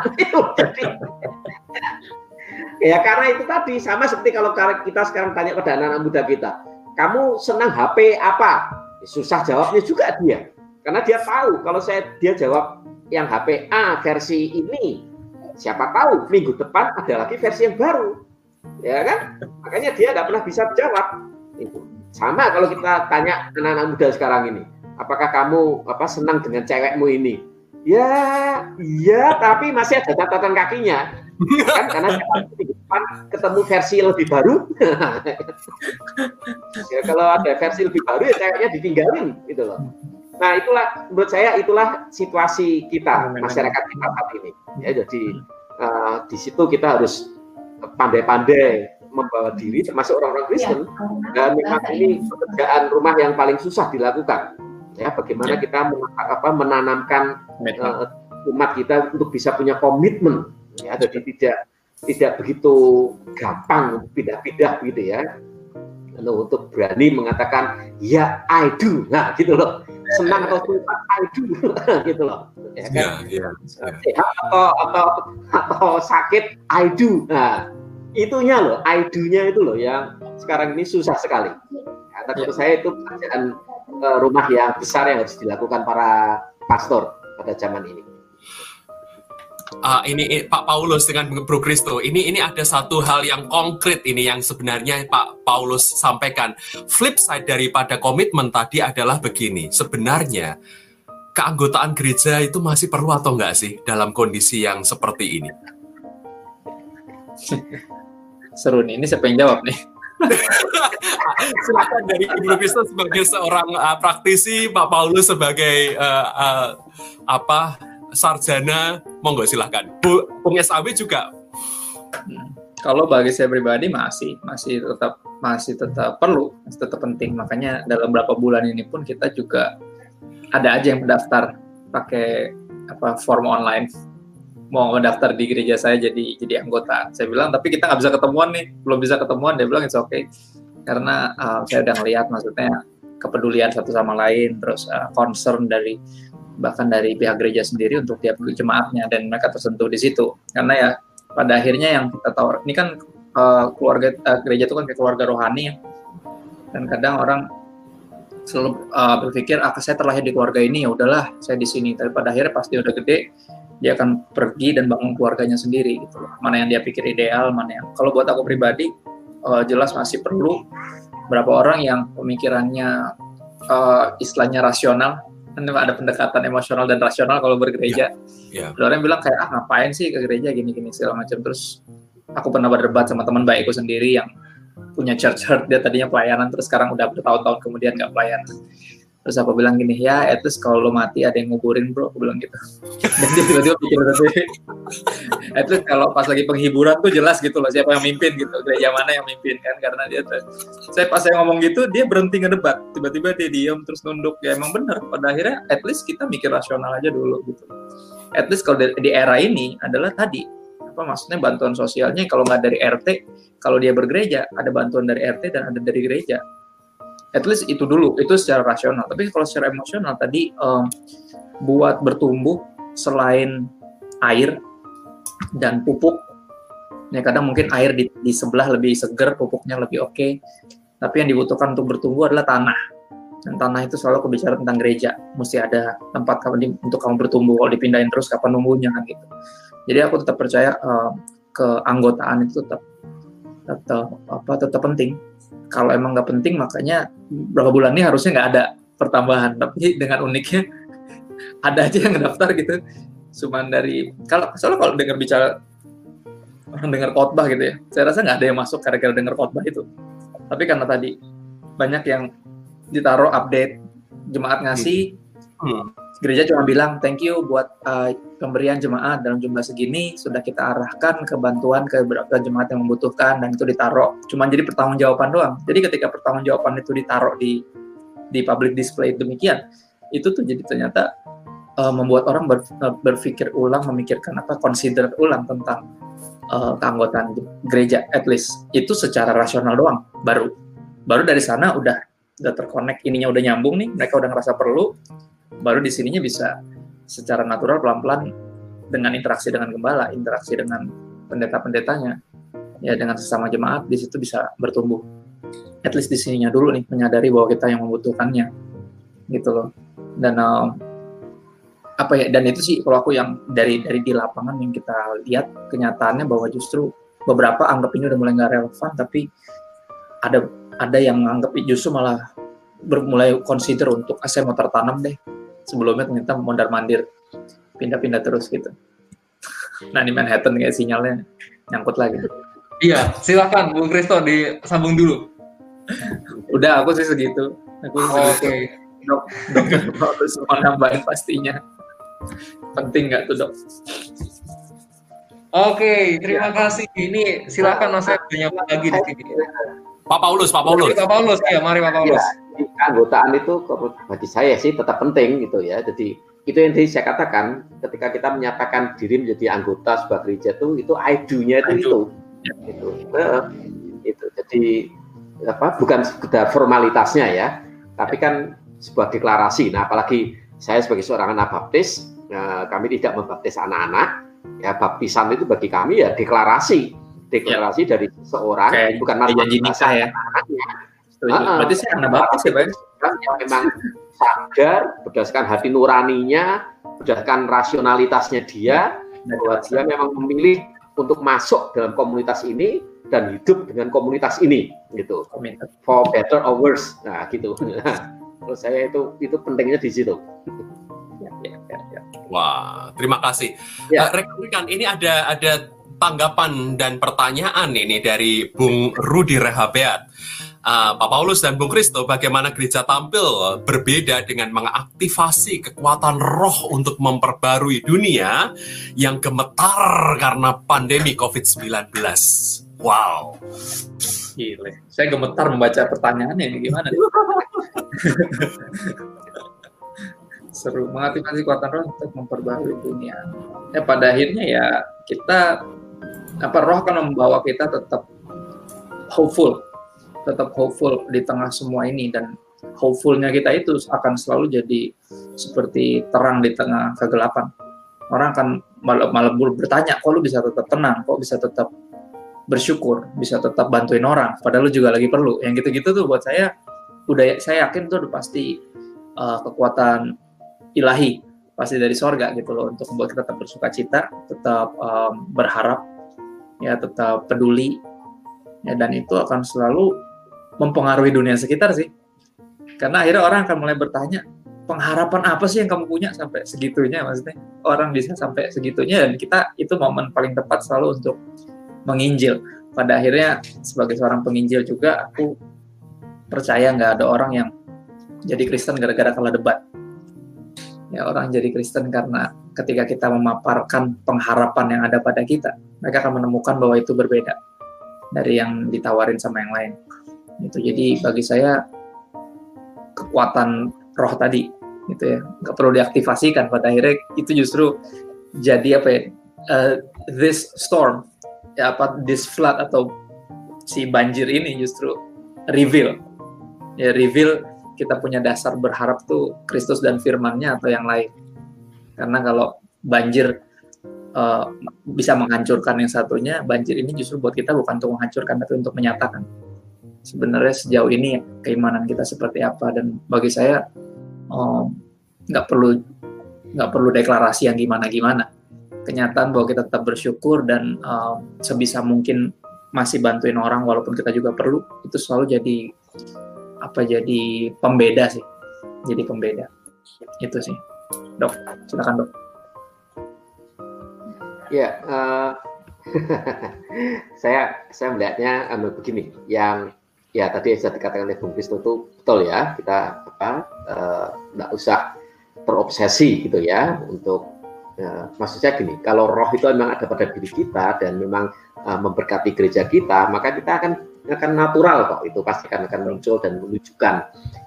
Speaker 4: ya karena itu tadi sama seperti kalau kita sekarang tanya pada anak-anak muda kita kamu senang HP apa? Ya, susah jawabnya juga dia. Karena dia tahu kalau saya dia jawab yang HP A versi ini. Siapa tahu minggu depan ada lagi versi yang baru. Ya kan? Makanya dia tidak pernah bisa jawab. Itu. Sama kalau kita tanya anak-anak muda sekarang ini apakah kamu apa senang dengan cewekmu ini Ya, iya, tapi masih ada catatan kakinya. Kan karena di depan ketemu versi lebih baru. ya kalau ada versi lebih baru ya ceweknya ditinggalin gitu loh. Nah, itulah menurut saya itulah situasi kita masyarakat kita saat ini. Ya, jadi uh, di situ kita harus pandai-pandai membawa diri termasuk orang-orang Kristen dan memang ini pekerjaan rumah yang paling susah dilakukan ya bagaimana ya. kita apa menanamkan uh, umat kita untuk bisa punya komitmen. Ya jadi tidak tidak begitu gampang untuk pindah-pindah gitu ya. Untuk berani mengatakan ya I do. Nah gitu loh. Senang atau suka I do. Gitu loh. Ya kan? Yeah, yeah. atau atau atau sakit I do. Nah itunya loh I do-nya itu loh yang sekarang ini susah sekali. Ya, tapi menurut saya itu pekerjaan rumah yang besar yang harus dilakukan para pastor pada zaman ini.
Speaker 1: Uh, ini, ini Pak Paulus dengan Bro Kristo. Ini ini ada satu hal yang konkret ini yang sebenarnya Pak Paulus sampaikan. Flip side daripada komitmen tadi adalah begini. Sebenarnya keanggotaan gereja itu masih perlu atau enggak sih dalam kondisi yang seperti ini?
Speaker 2: Seru nih. Ini siapa yang jawab nih
Speaker 1: silakan dari Bro Kristo sebagai seorang uh, praktisi Pak Paulus sebagai uh, uh, apa sarjana, monggo silahkan. Bu, Bung SAW juga.
Speaker 2: Hmm. Kalau bagi saya pribadi masih masih tetap masih tetap perlu, masih tetap penting. Makanya dalam beberapa bulan ini pun kita juga ada aja yang mendaftar pakai apa form online mau mendaftar di gereja saya jadi jadi anggota. Saya bilang tapi kita nggak bisa ketemuan nih, belum bisa ketemuan. Dia bilang it's okay. Karena uh, saya udah ngelihat maksudnya kepedulian satu sama lain, terus uh, concern dari bahkan dari pihak gereja sendiri untuk tiap jemaatnya dan mereka tersentuh di situ. Karena ya pada akhirnya yang kita tahu ini kan uh, keluarga uh, gereja itu kan kayak keluarga rohani. Ya dan kadang orang selalu uh, berpikir ah saya terlahir di keluarga ini ya udahlah saya di sini. Tapi pada akhirnya pasti udah gede dia akan pergi dan bangun keluarganya sendiri gitu loh mana yang dia pikir ideal mana yang kalau buat aku pribadi uh, jelas masih perlu berapa orang yang pemikirannya uh, istilahnya rasional kan ada pendekatan emosional dan rasional kalau bergereja. Yeah. Yeah. Orang bilang kayak ah ngapain sih ke gereja gini-gini segala macam. Terus aku pernah berdebat sama teman baikku sendiri yang punya church hurt dia tadinya pelayanan terus sekarang udah bertahun-tahun kemudian nggak pelayanan terus aku bilang gini ya at least kalau lo mati ada yang nguburin bro. Aku bilang gitu. Dan dia tiba-tiba pikir tapi at least kalau pas lagi penghiburan tuh jelas gitu loh siapa yang mimpin gitu. Gereja mana yang mimpin kan? Karena dia tuh saya pas saya ngomong gitu dia berhenti ngedebat. Tiba-tiba dia diem terus nunduk. Ya emang bener. Pada akhirnya at least kita mikir rasional aja dulu gitu. At least kalau di, era ini adalah tadi. Apa maksudnya bantuan sosialnya? Kalau nggak dari RT kalau dia bergereja ada bantuan dari RT dan ada dari gereja at least itu dulu itu secara rasional. Tapi kalau secara emosional tadi um, buat bertumbuh selain air dan pupuk ya kadang mungkin air di, di sebelah lebih seger pupuknya lebih oke. Okay. tapi yang dibutuhkan untuk bertumbuh adalah tanah. Dan tanah itu selalu kebicara tentang gereja. Mesti ada tempat kamu untuk kamu bertumbuh. Kalau dipindahin terus kapan numbuhnya kan gitu. Jadi aku tetap percaya um, keanggotaan itu tetap tetap apa tetap penting kalau emang nggak penting makanya berapa bulan ini harusnya nggak ada pertambahan. Tapi dengan uniknya ada aja yang daftar gitu. Cuman dari kalau soalnya kalau dengar bicara orang dengar khotbah gitu ya saya rasa nggak ada yang masuk gara-gara dengar khotbah itu. Tapi karena tadi banyak yang ditaruh update jemaat ngasih hmm. gereja cuma bilang thank you buat uh, pemberian jemaat dalam jumlah segini sudah kita arahkan ke bantuan ke beberapa jemaat yang membutuhkan dan itu ditaruh. Cuma jadi pertanggungjawaban doang. Jadi ketika pertanggungjawaban itu ditaruh di di public display demikian itu tuh jadi ternyata uh, membuat orang ber, uh, berpikir ulang memikirkan apa consider ulang tentang uh, keanggotaan gereja at least. Itu secara rasional doang baru. Baru dari sana udah udah terkonek ininya udah nyambung nih mereka udah ngerasa perlu baru di sininya bisa secara natural pelan-pelan dengan interaksi dengan gembala, interaksi dengan pendeta-pendetanya, ya dengan sesama jemaat di situ bisa bertumbuh. At least di sininya dulu nih menyadari bahwa kita yang membutuhkannya, gitu loh. Dan uh, apa ya? Dan itu sih kalau aku yang dari dari di lapangan yang kita lihat kenyataannya bahwa justru beberapa anggap ini udah mulai nggak relevan, tapi ada ada yang anggap justru malah bermulai consider untuk ah, saya mau tertanam deh sebelumnya ternyata mondar mandir pindah-pindah terus gitu nah di Manhattan kayak sinyalnya nyangkut lagi
Speaker 3: iya silakan Bung Kristo disambung dulu
Speaker 2: udah aku sih segitu aku oh, oke okay. dok dokter harus semua nambahin pastinya penting nggak tuh dok
Speaker 3: Oke, terima ya. kasih. Ini silakan Mas saya banyak lagi di sini.
Speaker 1: Pak Paulus, Pak Paulus.
Speaker 3: Pak Paulus, ya, mari Pak Paulus. Ya
Speaker 4: keanggotaan itu bagi saya sih tetap penting gitu ya. Jadi itu yang tadi saya katakan ketika kita menyatakan diri menjadi anggota sebuah gereja itu itu I itu itu. Itu. itu. Jadi apa bukan sekedar formalitasnya ya, tapi kan sebuah deklarasi. Nah, apalagi saya sebagai seorang anak baptis, eh, kami tidak membaptis anak-anak. Ya, baptisan itu bagi kami ya deklarasi, deklarasi ya. dari seorang,
Speaker 2: Kayak bukan janji nikah ya.
Speaker 4: Uh, Berarti saya anak baptis ya, Pak? Yang memang sadar berdasarkan hati nuraninya, berdasarkan rasionalitasnya dia, bahwa dia memang memilih untuk masuk dalam komunitas ini dan hidup dengan komunitas ini gitu. For better or worse. Nah gitu. Terus saya itu itu pentingnya di situ.
Speaker 1: Ya, ya, ya, ya. wah terima kasih. Ya. uh, rekan-rekan ini ada ada tanggapan dan pertanyaan ini dari Bung Rudi Rehabeat uh, Pak Paulus dan Bung Kristo bagaimana gereja tampil berbeda dengan mengaktifasi kekuatan roh untuk memperbarui dunia yang gemetar karena pandemi COVID-19. Wow.
Speaker 2: Gile. Saya gemetar membaca pertanyaannya ini gimana? Seru mengaktifasi kekuatan roh untuk memperbarui dunia. Ya pada akhirnya ya kita apa roh akan membawa kita tetap hopeful tetap hopeful di tengah semua ini dan hopefulnya kita itu akan selalu jadi seperti terang di tengah kegelapan. Orang akan malah, malah bertanya, kok lu bisa tetap tenang, kok bisa tetap bersyukur, bisa tetap bantuin orang, padahal lu juga lagi perlu. Yang gitu-gitu tuh buat saya, udah saya yakin tuh udah pasti uh, kekuatan ilahi, pasti dari sorga gitu loh, untuk membuat kita tetap bersuka cita, tetap um, berharap, ya tetap peduli, ya dan itu akan selalu mempengaruhi dunia sekitar sih. Karena akhirnya orang akan mulai bertanya, pengharapan apa sih yang kamu punya sampai segitunya maksudnya? Orang bisa sampai segitunya dan kita itu momen paling tepat selalu untuk menginjil. Pada akhirnya sebagai seorang penginjil juga aku percaya nggak ada orang yang jadi Kristen gara-gara kalah debat. Ya orang jadi Kristen karena ketika kita memaparkan pengharapan yang ada pada kita, mereka akan menemukan bahwa itu berbeda dari yang ditawarin sama yang lain gitu. Jadi bagi saya kekuatan roh tadi gitu ya nggak perlu diaktifasikan pada akhirnya itu justru jadi apa ya uh, this storm ya apa this flood atau si banjir ini justru reveal. Ya reveal kita punya dasar berharap tuh Kristus dan firmannya atau yang lain. Karena kalau banjir uh, bisa menghancurkan yang satunya banjir ini justru buat kita bukan untuk menghancurkan tapi untuk menyatakan sebenarnya sejauh ini keimanan kita seperti apa. Dan bagi saya nggak um, perlu nggak perlu deklarasi yang gimana gimana kenyataan bahwa kita tetap bersyukur dan um, sebisa mungkin masih bantuin orang walaupun kita juga perlu itu selalu jadi apa jadi pembeda sih. Jadi pembeda. Itu sih. Dok silakan dok.
Speaker 4: Ya uh, saya saya melihatnya anu begini yang ya tadi yang sudah dikatakan oleh Bung Kristo itu betul ya. Kita apa uh, usah terobsesi gitu ya untuk uh, maksud gini kalau roh itu memang ada pada diri kita dan memang uh, memberkati gereja kita maka kita akan akan natural kok itu pasti akan akan muncul dan menunjukkan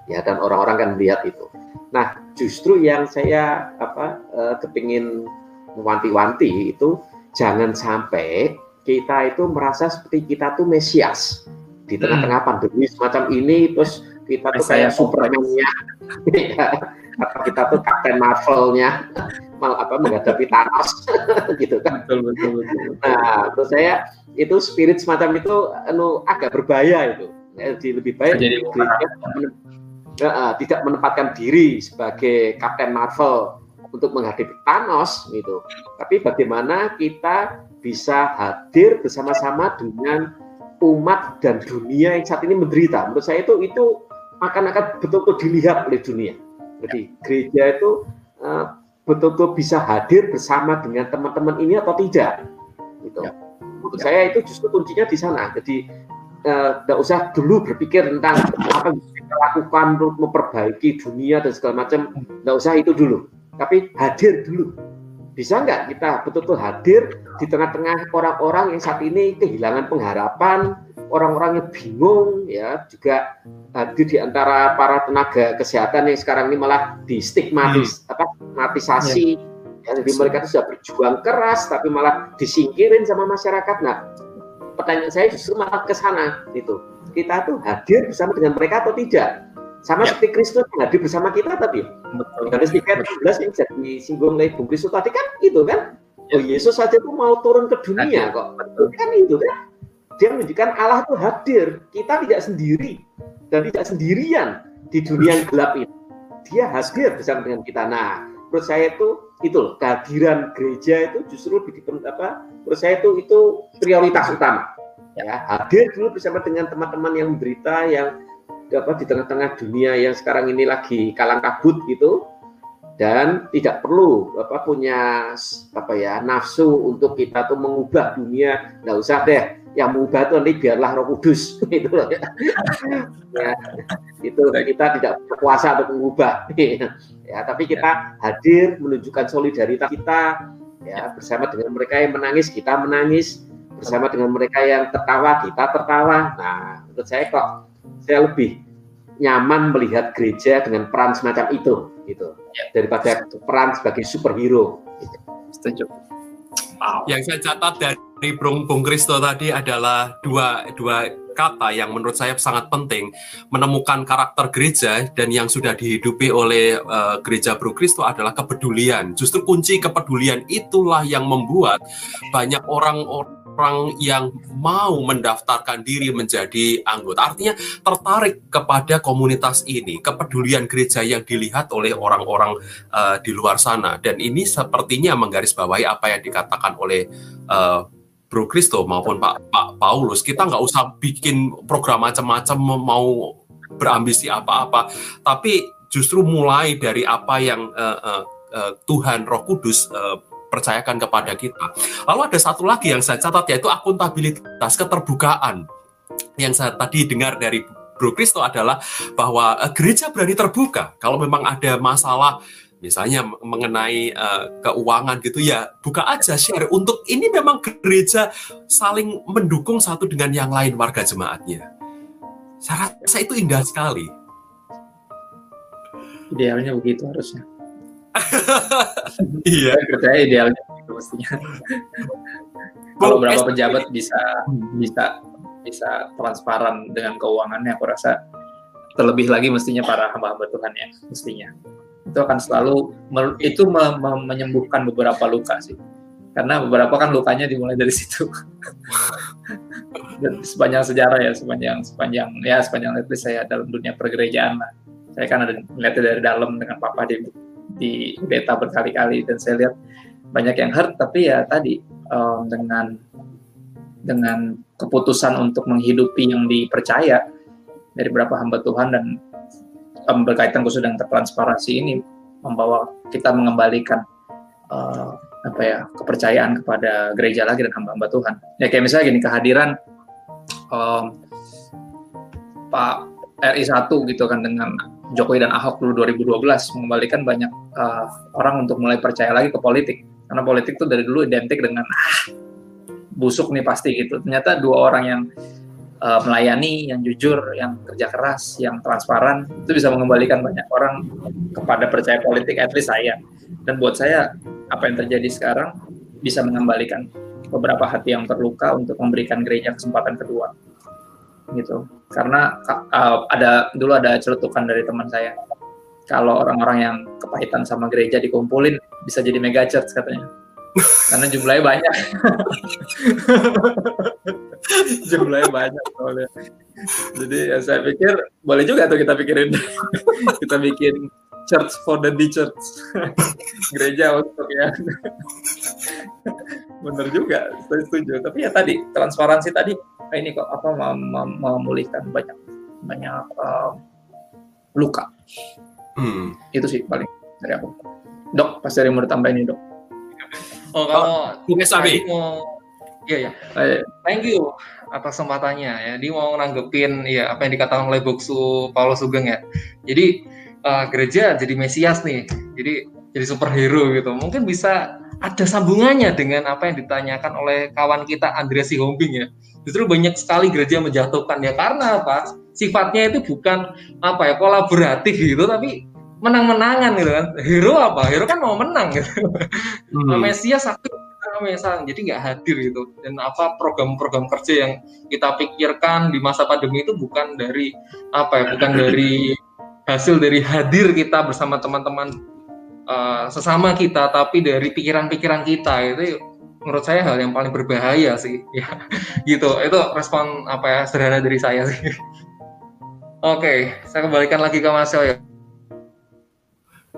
Speaker 4: ya dan orang-orang kan melihat itu. Nah justru yang saya apa uh, kepingin mewanti-wanti itu jangan sampai kita itu merasa seperti kita tuh mesias di tengah-tengah pandemi semacam ini terus kita tuh kayak Superman-nya. Atau kita tuh Captain Marvel-nya. Mal apa menghadapi Thanos. Gitu kan. Betul, betul, betul, betul. nah menurut saya itu spirit semacam itu anu agak berbahaya itu. Jadi lebih baik jadi uh, tidak menempatkan diri sebagai Captain Marvel untuk menghadapi Thanos gitu. Tapi bagaimana kita bisa hadir bersama-sama dengan umat dan dunia yang saat ini menderita. Menurut saya itu itu akan akan betul-betul dilihat oleh dunia. Jadi gereja itu betul eh, betul-betul bisa hadir bersama dengan teman-teman ini atau tidak. Gitu. Ya. Menurut ya. saya itu justru kuncinya di sana. Jadi tidak uh, usah dulu berpikir tentang apa yang bisa kita lakukan untuk memperbaiki dunia dan segala macam. Tidak usah itu dulu. Tapi hadir dulu bisa nggak kita betul-betul hadir di tengah-tengah orang-orang yang saat ini kehilangan pengharapan, orang-orang yang bingung, ya juga hadir di antara para tenaga kesehatan yang sekarang ini malah distigmatis, hmm. apa, stigmatisasi, ya. ya, jadi mereka itu sudah berjuang keras tapi malah disingkirin sama masyarakat. Nah, pertanyaan saya justru malah ke sana, itu kita tuh hadir bersama dengan mereka atau tidak? Sama ya. seperti Kristus hadir bersama kita tadi. Yohanes 3 16 yang jadi disinggung oleh Bung Kristus tadi kan itu kan. Ya. Oh Yesus saja itu mau turun ke dunia kok. Betul. Kan itu kan. Dia menunjukkan Allah itu hadir. Kita tidak sendiri dan tidak sendirian di dunia yang gelap ini. Dia hadir bersama dengan kita. Nah, menurut saya itu itu loh, kehadiran gereja itu justru lebih apa? Menurut saya itu itu prioritas utama. Ya, hadir dulu bersama dengan teman-teman yang menderita yang apa di tengah-tengah dunia yang sekarang ini lagi kalang kabut gitu dan tidak perlu apa punya apa ya nafsu untuk kita tuh mengubah dunia. Nggak usah deh yang mengubah itu nanti biarlah Roh Kudus itu loh ya. ya itu kita tidak berkuasa untuk mengubah. Ya tapi kita hadir menunjukkan solidaritas kita ya bersama dengan mereka yang menangis kita menangis. Bersama dengan mereka yang tertawa kita tertawa. Nah menurut saya kok saya lebih nyaman melihat gereja dengan peran semacam itu gitu ya. daripada peran sebagai superhero gitu.
Speaker 1: setuju wow. yang saya catat dari Bung Bung Kristo tadi adalah dua dua kata yang menurut saya sangat penting menemukan karakter gereja dan yang sudah dihidupi oleh uh, gereja Bro Kristo adalah kepedulian. Justru kunci kepedulian itulah yang membuat banyak orang-orang orang yang mau mendaftarkan diri menjadi anggota. Artinya tertarik kepada komunitas ini, kepedulian gereja yang dilihat oleh orang-orang uh, di luar sana. Dan ini sepertinya menggarisbawahi apa yang dikatakan oleh uh, Bro Kristo maupun Pak Pak Paulus. Kita nggak usah bikin program macam-macam mau berambisi apa-apa, tapi justru mulai dari apa yang uh, uh, uh, Tuhan Roh Kudus uh, percayakan kepada kita. Lalu ada satu lagi yang saya catat yaitu akuntabilitas keterbukaan yang saya tadi dengar dari Bro Kristo adalah bahwa uh, gereja berani terbuka kalau memang ada masalah misalnya mengenai uh, keuangan gitu ya buka aja share untuk ini memang gereja saling mendukung satu dengan yang lain warga jemaatnya. Saya rasa itu indah sekali.
Speaker 2: Idealnya begitu harusnya iya. Percaya idealnya itu mestinya. Kalau berapa pejabat bisa bisa bisa transparan dengan keuangannya aku rasa terlebih lagi mestinya para hamba-hamba Tuhan ya mestinya. Itu akan selalu itu me, me, menyembuhkan beberapa luka sih. Karena beberapa kan lukanya dimulai dari situ. Dan sepanjang sejarah ya sepanjang sepanjang ya sepanjang itu saya dalam dunia pergerejaan lah. Saya kan ada melihatnya dari dalam dengan papa di di beta berkali-kali dan saya lihat banyak yang hurt tapi ya tadi um, dengan dengan keputusan untuk menghidupi yang dipercaya dari beberapa hamba Tuhan dan um, berkaitan khusus dengan transparansi ini membawa kita mengembalikan uh, apa ya kepercayaan kepada gereja lagi dan hamba-hamba Tuhan. Ya kayak misalnya gini kehadiran um, Pak RI 1 gitu kan dengan Jokowi dan Ahok dulu 2012 mengembalikan banyak uh, orang untuk mulai percaya lagi ke politik. Karena politik tuh dari dulu identik dengan ah busuk nih pasti gitu. Ternyata dua orang yang uh, melayani yang jujur yang kerja keras yang transparan itu bisa mengembalikan banyak orang kepada percaya politik at least saya. Dan buat saya apa yang terjadi sekarang bisa mengembalikan beberapa hati yang terluka untuk memberikan gereja kesempatan kedua gitu. Karena uh, ada dulu ada celutukan dari teman saya. Kalau orang-orang yang kepahitan sama gereja dikumpulin bisa jadi mega church katanya. Karena jumlahnya banyak. Jumlahnya banyak soalnya. Jadi ya saya pikir boleh juga tuh kita pikirin. Kita bikin church for the church. Gereja untuk ya. Bener juga saya setuju. Tapi ya tadi transparansi tadi ini kok apa memulihkan banyak banyak uh, luka. Hmm. Itu sih paling dari aku. Dok, pas dari mau tambahin ini dok.
Speaker 3: Oh kalau oh, Sabi. mau Iya ya. Thank you atas kesempatannya ya. Dia mau nanggepin ya apa yang dikatakan oleh Boksu Paulus Sugeng ya. Jadi uh, gereja jadi mesias nih. Jadi jadi superhero gitu. Mungkin bisa ada sambungannya dengan apa yang ditanyakan oleh kawan kita Andrea Sihombing ya justru banyak sekali gereja menjatuhkan ya karena apa? Sifatnya itu bukan apa ya kolaboratif gitu tapi menang-menangan gitu kan. Hero apa? Hero kan mau menang gitu. Hmm. Mesias sakit Mesias jadi nggak hadir gitu. Dan apa program-program kerja yang kita pikirkan di masa pandemi itu bukan dari apa ya bukan dari hasil dari hadir kita bersama teman-teman uh, sesama kita tapi dari pikiran-pikiran kita itu menurut saya hal yang paling berbahaya sih ya. Gitu. Itu respon apa ya sederhana dari saya sih. Oke saya kembalikan lagi ke Mas ya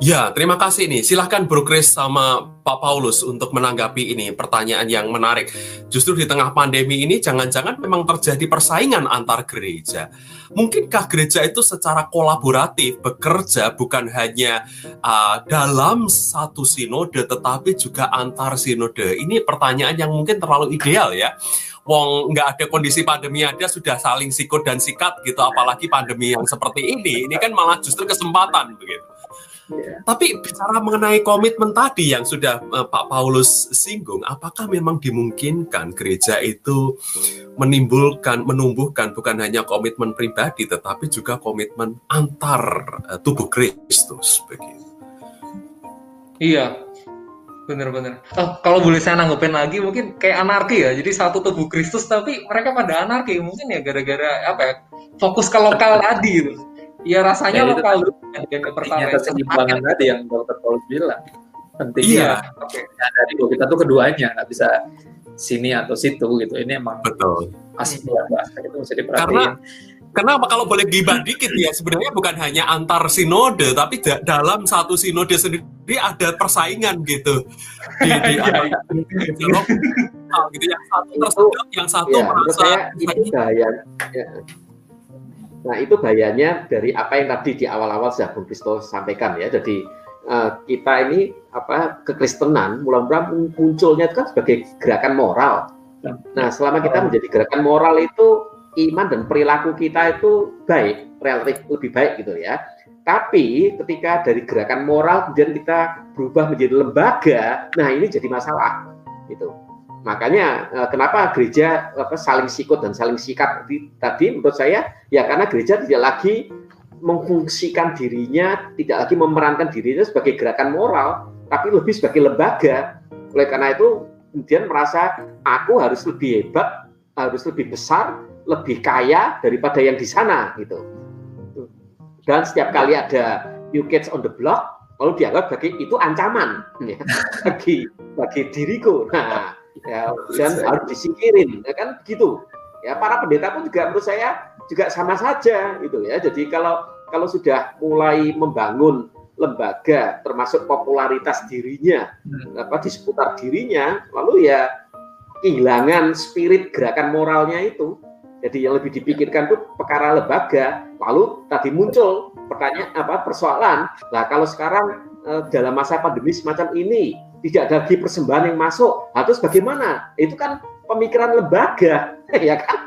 Speaker 1: Ya, terima kasih nih. Silahkan Bro Chris sama Pak Paulus untuk menanggapi ini pertanyaan yang menarik. Justru di tengah pandemi ini jangan-jangan memang terjadi persaingan antar gereja. Mungkinkah gereja itu secara kolaboratif bekerja bukan hanya uh, dalam satu sinode tetapi juga antar sinode? Ini pertanyaan yang mungkin terlalu ideal ya. Wong nggak ada kondisi pandemi ada sudah saling sikut dan sikat gitu apalagi pandemi yang seperti ini ini kan malah justru kesempatan begitu Yeah. Tapi bicara mengenai komitmen tadi yang sudah uh, Pak Paulus singgung, apakah memang dimungkinkan gereja itu menimbulkan, menumbuhkan bukan hanya komitmen pribadi, tetapi juga komitmen antar uh, tubuh Kristus begitu?
Speaker 3: Iya, benar-benar. Oh, kalau boleh saya nanggupin lagi, mungkin kayak anarki ya. Jadi satu tubuh Kristus, tapi mereka pada anarki. Mungkin ya gara-gara apa ya? Fokus ke lokal tadi gitu Iya rasanya ya, lokal dulu
Speaker 2: yang pertama. keseimbangan tadi yang dokter Paulus bilang pentingnya. Iya. Oke. Nah, dari kita tuh keduanya nggak bisa sini atau situ gitu. Ini emang
Speaker 1: betul.
Speaker 2: Asli ya, aspek itu mesti diperhatiin.
Speaker 1: Karena Kenapa kalau boleh gibah dikit ya sebenarnya bukan hanya antar sinode tapi da dalam satu sinode sendiri ada persaingan gitu di, di ya, ya. gitu yang satu tersedot yang satu ya, merasa
Speaker 4: saya, itu bahaya ya, Nah itu bahayanya dari apa yang tadi di awal-awal sudah Bung Kristo sampaikan ya. Jadi uh, kita ini apa kekristenan mulai-mulai munculnya itu kan sebagai gerakan moral. Nah selama kita menjadi gerakan moral itu iman dan perilaku kita itu baik, relatif lebih baik gitu ya. Tapi ketika dari gerakan moral kemudian kita berubah menjadi lembaga, nah ini jadi masalah gitu. Makanya eh, kenapa gereja apa, saling sikut dan saling sikat tadi menurut saya ya karena gereja tidak lagi memfungsikan dirinya, tidak lagi memerankan dirinya sebagai gerakan moral, tapi lebih sebagai lembaga. Oleh karena itu kemudian merasa aku harus lebih hebat, harus lebih besar, lebih kaya daripada yang di sana gitu. Dan setiap kali ada new kids on the block, lalu dianggap sebagai itu ancaman ya, bagi bagi diriku. Nah, ya dan harus disingkirin ya kan? Gitu. Ya para pendeta pun juga menurut saya juga sama saja gitu ya. Jadi kalau kalau sudah mulai membangun lembaga termasuk popularitas dirinya hmm. apa di seputar dirinya lalu ya kehilangan spirit gerakan moralnya itu jadi yang lebih dipikirkan itu perkara lembaga lalu tadi muncul pertanyaan apa persoalan. Nah kalau sekarang eh, dalam masa pandemi semacam ini tidak ada lagi persembahan yang masuk. Nah, terus bagaimana? Itu kan pemikiran lembaga, ya kan?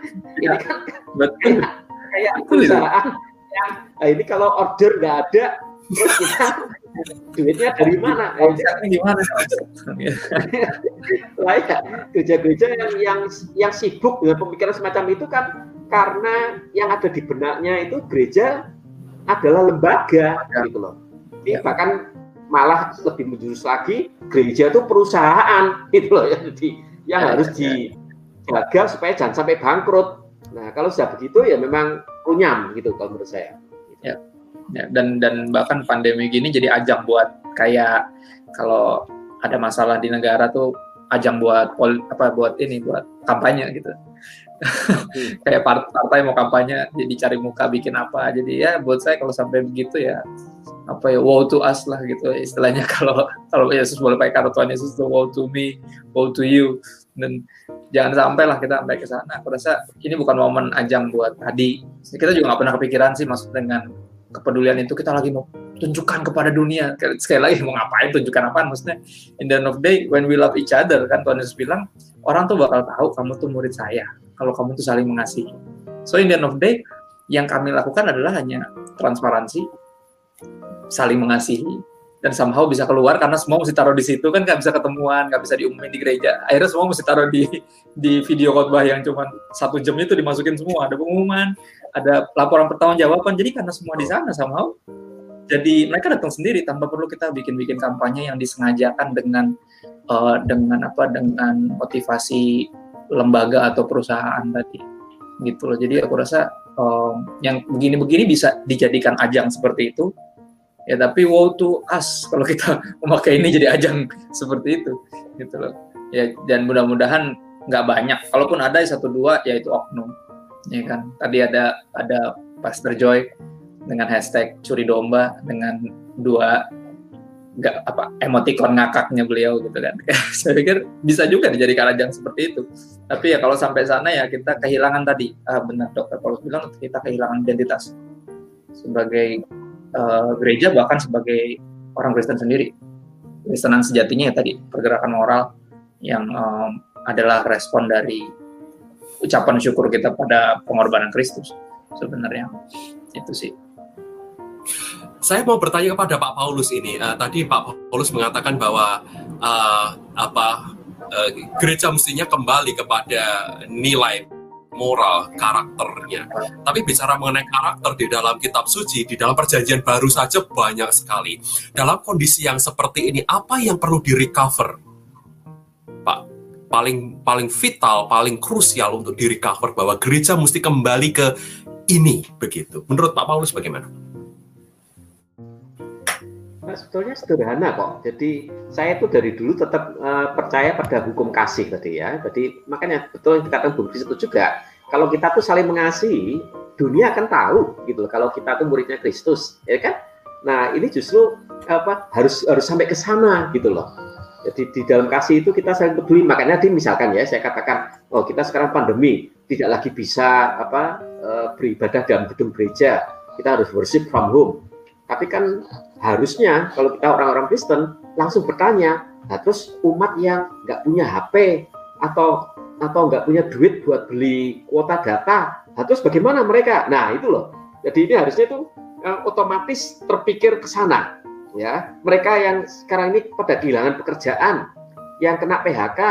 Speaker 4: Ini ya, kan betul. kayak perusahaan yang nah ini kalau order nggak ada, terus kita duitnya dari mana? Nah, gimana? Lah ya, gereja-gereja yang yang yang sibuk dengan pemikiran semacam itu kan karena yang ada di benaknya itu gereja adalah lembaga ya. gitu loh. Ini ya. bahkan malah lebih menjurus lagi gereja itu perusahaan. Itu loh ya jadi yang ya, harus ya. dijaga supaya jangan sampai bangkrut. Nah kalau sudah begitu ya memang runyam gitu kalau menurut saya.
Speaker 2: Ya, ya. Dan dan bahkan pandemi gini jadi ajang buat kayak kalau ada masalah di negara tuh ajang buat pol, apa buat ini buat kampanye gitu. Hmm. kayak partai mau kampanye jadi cari muka bikin apa. Jadi ya buat saya kalau sampai begitu ya apa ya wow to us lah gitu istilahnya. Kalau kalau Yesus boleh pakai kata Tuhan Yesus tuh wow to me wow to you. Dan jangan sampai lah kita sampai ke sana. Aku rasa ini bukan momen ajang buat tadi. Kita juga nggak pernah kepikiran sih maksud dengan kepedulian itu kita lagi mau tunjukkan kepada dunia. Sekali lagi mau ngapain tunjukkan apa maksudnya in the end of day when we love each other kan Tuhan Yesus bilang orang tuh bakal tahu kamu tuh murid saya kalau kamu tuh saling mengasihi. So in the end of day yang kami lakukan adalah hanya transparansi saling mengasihi. Dan somehow bisa keluar karena semua mesti taruh di situ kan nggak bisa ketemuan nggak bisa diumumin di gereja. Akhirnya semua mesti taruh di di video khotbah yang cuma satu jam itu dimasukin semua. Ada pengumuman ada laporan pertanggungjawaban. Jadi karena semua di sana somehow jadi mereka datang sendiri tanpa perlu kita bikin-bikin kampanye yang disengajakan dengan uh, dengan apa dengan motivasi lembaga atau perusahaan tadi. Gitu loh. Jadi aku rasa um, yang begini-begini bisa dijadikan ajang seperti itu ya tapi wow to us kalau kita memakai ini jadi ajang seperti itu gitu loh. Ya dan mudah-mudahan nggak banyak. Kalaupun ada satu dua yaitu oknum ya kan. Tadi ada ada Pastor Joy dengan hashtag curi domba dengan dua nggak apa emoticon ngakaknya beliau gitu kan. Saya pikir bisa juga dijadikan ajang seperti itu. Tapi ya kalau sampai sana ya kita kehilangan tadi. Ah, benar dokter Paulus bilang kita kehilangan identitas sebagai uh, gereja bahkan sebagai orang Kristen sendiri. Kristenan sejatinya ya tadi pergerakan moral yang um, adalah respon dari ucapan syukur kita pada pengorbanan Kristus sebenarnya. Itu sih.
Speaker 1: Saya mau bertanya kepada Pak Paulus ini. Uh, tadi Pak Paulus mengatakan bahwa uh, apa uh, gereja mestinya kembali kepada nilai moral karakternya. Tapi bicara mengenai karakter di dalam kitab suci, di dalam perjanjian baru saja banyak sekali. Dalam kondisi yang seperti ini, apa yang perlu direcover? Pak, paling paling vital, paling krusial untuk direcover bahwa gereja mesti kembali ke ini begitu. Menurut Pak Paulus bagaimana?
Speaker 4: Nah, sebetulnya sederhana kok. Jadi saya itu dari dulu tetap uh, percaya pada hukum kasih tadi ya. Jadi makanya betul yang dikatakan Bung itu juga. Kalau kita tuh saling mengasihi, dunia akan tahu gitu loh. Kalau kita tuh muridnya Kristus, ya kan? Nah ini justru apa harus harus sampai ke sana gitu loh. Jadi di dalam kasih itu kita saling peduli. Makanya di misalkan ya saya katakan, oh kita sekarang pandemi tidak lagi bisa apa uh, beribadah dalam gedung gereja. Kita harus worship from home tapi kan harusnya kalau kita orang-orang Kristen langsung bertanya, nah terus umat yang nggak punya HP atau atau nggak punya duit buat beli kuota data, nah terus bagaimana mereka? Nah itu loh. Jadi ini harusnya itu uh, otomatis terpikir ke sana. Ya, mereka yang sekarang ini pada kehilangan pekerjaan, yang kena PHK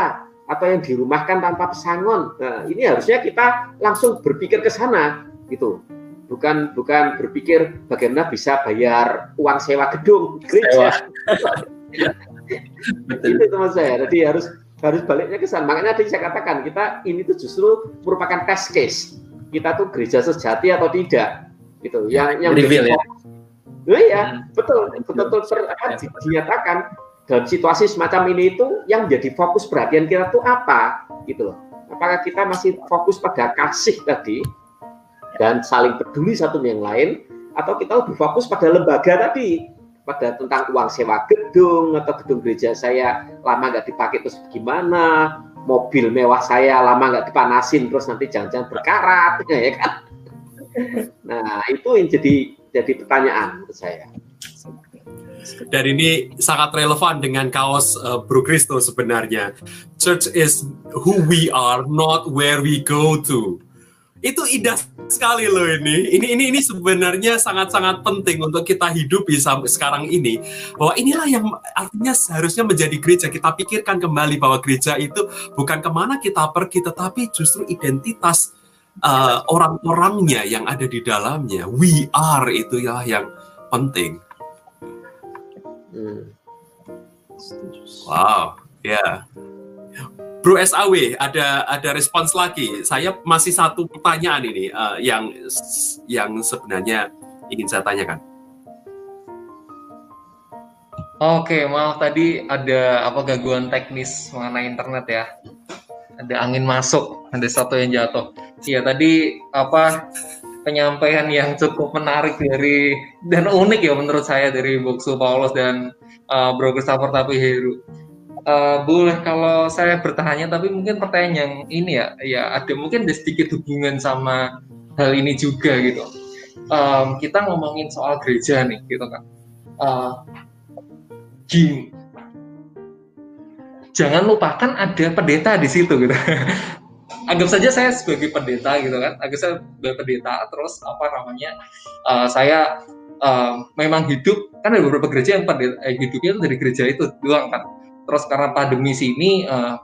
Speaker 4: atau yang dirumahkan tanpa pesangon. Nah, ini harusnya kita langsung berpikir ke sana gitu bukan bukan berpikir bagaimana bisa bayar uang sewa gedung gereja. itu teman saya. Jadi harus harus baliknya ke sana. Makanya tadi saya katakan kita ini tuh justru merupakan test case. Kita tuh gereja sejati atau tidak. Gitu. Yang yang
Speaker 2: reveal ya.
Speaker 4: Oh iya, hmm. betul, betul-betul ter, ya. dinyatakan dalam situasi semacam ini itu yang menjadi fokus perhatian kita tuh apa, gitu loh. Apakah kita masih fokus pada kasih tadi, dan saling peduli satu dengan yang lain atau kita lebih fokus pada lembaga tadi pada tentang uang sewa gedung atau gedung gereja saya lama nggak dipakai terus gimana? Mobil mewah saya lama nggak dipanasin terus nanti jangan-jangan berkarat ya kan? Nah itu yang jadi jadi pertanyaan menurut saya.
Speaker 1: Dan ini sangat relevan dengan kaos uh, Bro Kristo sebenarnya. Church is who we are, not where we go to itu indah sekali loh ini. Ini ini ini sebenarnya sangat-sangat penting untuk kita hidupi sampai sekarang ini. Bahwa inilah yang artinya seharusnya menjadi gereja. Kita pikirkan kembali bahwa gereja itu bukan ke mana kita pergi, tetapi justru identitas uh, orang-orangnya yang ada di dalamnya. We are itu ya yang penting. Hmm. Wow, ya. Yeah. Bro SAW ada ada respons lagi. Saya masih satu pertanyaan ini uh, yang yang sebenarnya ingin saya tanyakan.
Speaker 3: Oke, maaf tadi ada apa gangguan teknis mengenai internet ya. Ada angin masuk, ada satu yang jatuh. Iya tadi apa penyampaian yang cukup menarik dari dan unik ya menurut saya dari Boksu Paulus dan uh, Bro Christopher Tapi Heru uh, boleh kalau saya bertanya tapi mungkin pertanyaan yang ini ya ya ada mungkin ada sedikit hubungan sama hal ini juga gitu. Um, kita ngomongin soal gereja nih gitu kan. Uh, jangan lupakan ada pendeta di situ gitu. Anggap saja saya sebagai pendeta gitu kan. Anggap saya sebagai pendeta terus apa namanya uh, saya uh, memang hidup kan ada beberapa gereja yang pendeta eh, hidupnya itu dari gereja itu doang kan terus karena pandemi sini uh,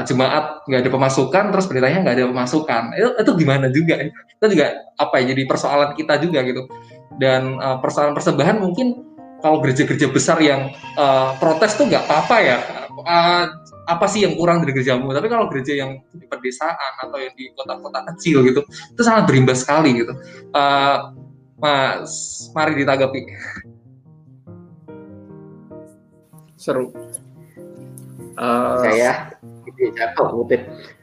Speaker 3: jemaat nggak ada pemasukan terus beritanya nggak ada pemasukan. Itu, itu gimana juga? Itu juga apa ya jadi persoalan kita juga gitu. Dan uh, persoalan persembahan mungkin kalau gereja-gereja besar yang uh, protes tuh nggak apa-apa ya. Uh, apa sih yang kurang dari gerejamu? Tapi kalau gereja yang di pedesaan atau yang di kota-kota kecil gitu itu sangat berimbas sekali gitu. Uh, mas mari ditanggapi.
Speaker 4: Seru uh, saya saya ngutip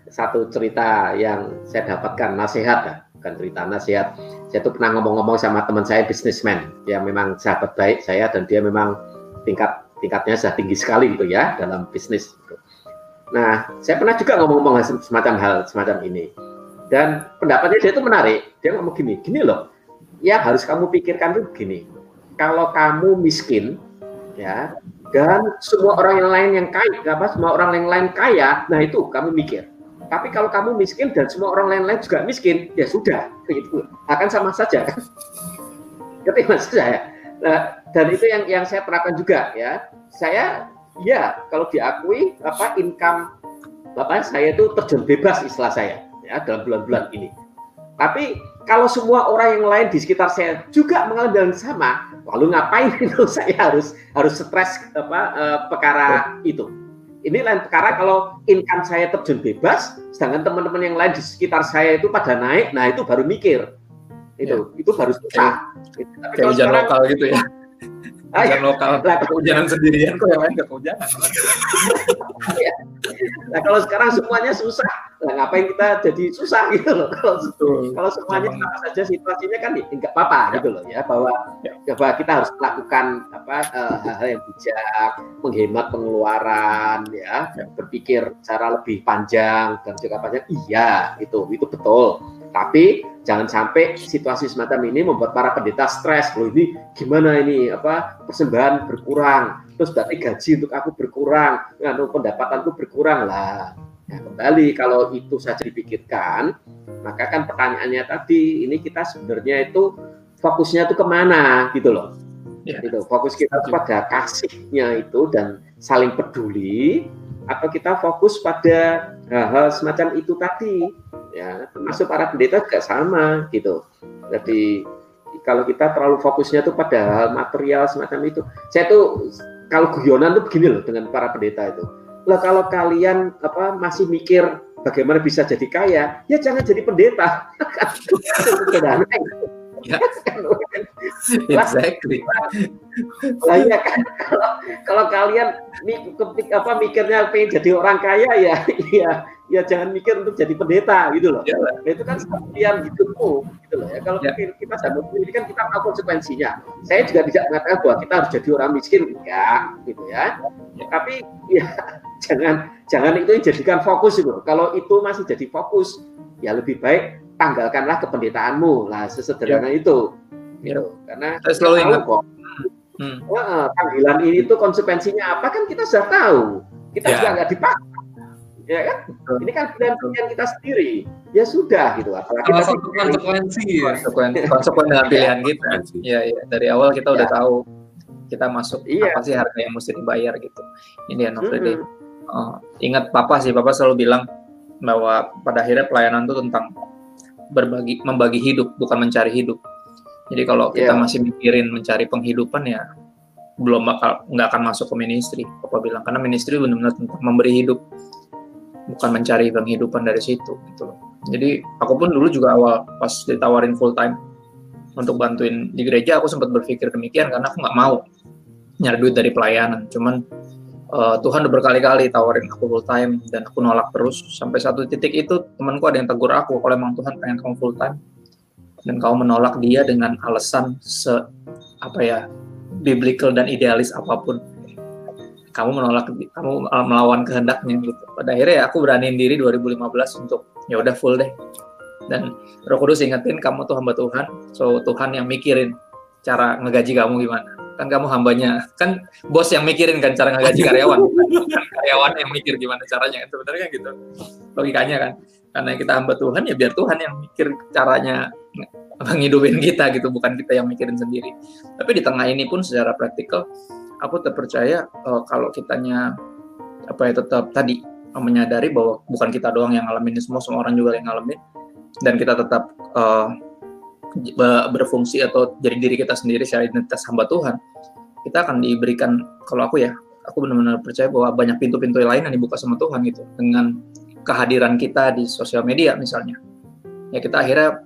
Speaker 4: satu cerita yang saya dapatkan nasihat. Bukan cerita nasihat. Saya tuh pernah ngomong-ngomong sama teman saya bisnismen yang memang sahabat baik saya dan dia memang tingkat tingkatnya sudah tinggi sekali gitu ya dalam bisnis gitu. nah saya pernah juga ngomong-ngomong semacam hal semacam ini. Dan pendapatnya dia itu menarik. Dia ngomong gini gini loh ya harus kamu pikirkan tuh gini. Kalau kamu miskin ya dan semua orang yang lain yang kaya apa semua orang yang lain kaya nah itu kamu mikir tapi kalau kamu miskin dan semua orang lain-lain juga miskin, ya sudah, begitu. Akan sama saja. Ngerti maksud saya? Nah, dan itu yang yang saya terapkan juga ya. Saya ya kalau diakui apa income Bapak saya itu terjun bebas istilah saya ya dalam bulan-bulan ini. Tapi kalau semua orang yang lain di sekitar saya juga mengalami hal yang sama, lalu ngapain itu saya harus harus stres apa uh, perkara itu? Ini lain perkara kalau income saya terjun bebas, sedangkan teman-teman yang lain di sekitar saya itu pada naik, nah itu baru mikir. Itu, ya. itu baru susah.
Speaker 2: Tapi Kayak kalau sekarang, lokal gitu ya. Hujan lokal, lah, kehujanan sendirian kok yang lain gak kehujanan.
Speaker 4: Iya. nah kalau sekarang semuanya susah, lah ngapain kita jadi susah gitu loh. Kalau kalau semuanya sama saja situasinya kan ya nggak apa-apa ya. gitu loh ya bahwa ya. bahwa kita harus melakukan apa eh, hal-hal yang bijak, menghemat pengeluaran ya, ya, berpikir cara lebih panjang dan juga panjang. Iya, itu itu betul. Tapi jangan sampai situasi semacam ini membuat para pendeta stres. Loh ini gimana ini apa persembahan berkurang, terus berarti gaji untuk aku berkurang, anu pendapatanku berkurang lah. Nah, kembali kalau itu saja dipikirkan, maka kan pertanyaannya tadi ini kita sebenarnya itu fokusnya itu ke mana gitu loh. Ya. Gitu. Fokus kita pada kasihnya itu dan saling peduli atau kita fokus pada hal-hal semacam itu tadi ya termasuk para pendeta juga sama gitu. Jadi kalau kita terlalu fokusnya tuh pada hal material semacam itu saya tuh kalau guyonan tuh begini loh dengan para pendeta itu. Lah kalau kalian apa masih mikir bagaimana bisa jadi kaya ya jangan jadi pendeta
Speaker 2: ya. exactly.
Speaker 4: Lah iya kan kalau kalau kalian ketik apa mikirnya pengen jadi orang kaya ya ya ya jangan mikir untuk jadi pendeta gitu loh. Ya. Nah, itu kan sebagian hidupmu gitu loh ya. Kalau ya. kita sedang ini kan kita tahu konsekuensinya. Saya juga tidak mengatakan bahwa kita harus jadi orang miskin enggak gitu ya. ya. Tapi ya jangan jangan itu dijadikan fokus itu. Kalau itu masih jadi fokus ya lebih baik tanggalkanlah kependetaanmu. Lah sesederhana ya. itu. Ya. gitu. Karena
Speaker 2: saya selalu ingat. kok.
Speaker 4: Hmm. Wah, panggilan ini tuh konsekuensinya apa kan kita sudah tahu. Kita ya. juga nggak dipaksa. Ya kan? Ini kan pilihan-pilihan kita sendiri. Ya sudah gitu.
Speaker 2: Apalagi kita satu konsekuensi. Konsekuensi. Konsekuensi dengan pilihan kita. Ya ya dari awal kita ya. udah tahu kita masuk iya. apa sih harga yang mesti dibayar gitu. Ini ya of the day. Uh, ingat papa sih. Papa selalu bilang bahwa pada akhirnya pelayanan itu tentang berbagi membagi hidup bukan mencari hidup. Jadi kalau kita yeah. masih mikirin mencari penghidupan ya belum bakal nggak akan masuk ke ministry apa bilang. Karena ministry benar-benar tentang memberi hidup bukan mencari penghidupan dari situ gitu jadi aku pun dulu juga awal pas ditawarin full time untuk bantuin di gereja aku sempat berpikir demikian karena aku nggak mau nyari duit dari pelayanan. Cuman uh, Tuhan udah berkali-kali tawarin aku full time dan aku nolak terus. Sampai satu titik itu temanku ada yang tegur aku kalau emang Tuhan pengen kamu full time dan kamu menolak dia dengan alasan se apa ya biblical dan idealis apa pun. Kamu menolak kamu melawan kehendaknya gitu. Pada akhirnya ya aku beraniin diri 2015 untuk ya udah full deh. Dan Roh Kudus ingetin kamu tuh hamba Tuhan so Tuhan yang mikirin cara ngegaji kamu gimana kan kamu hambanya. Kan bos yang mikirin kan cara ngegaji karyawan. Karyawan yang mikir gimana caranya. Kan sebenarnya kan gitu? Logikanya kan. Karena kita hamba Tuhan ya biar Tuhan yang mikir caranya menghidupin kita gitu. Bukan kita yang mikirin sendiri. Tapi di tengah ini pun secara praktikal aku terpercaya uh, kalau kitanya apa ya tetap tadi menyadari bahwa bukan kita doang yang ngalamin ini. Semua semua orang juga yang ngalamin. Dan kita tetap uh, berfungsi atau jadi diri kita sendiri secara identitas hamba Tuhan, kita akan diberikan kalau aku ya aku benar-benar percaya bahwa banyak pintu-pintu lain yang dibuka sama Tuhan gitu dengan kehadiran kita di sosial media misalnya. Ya kita akhirnya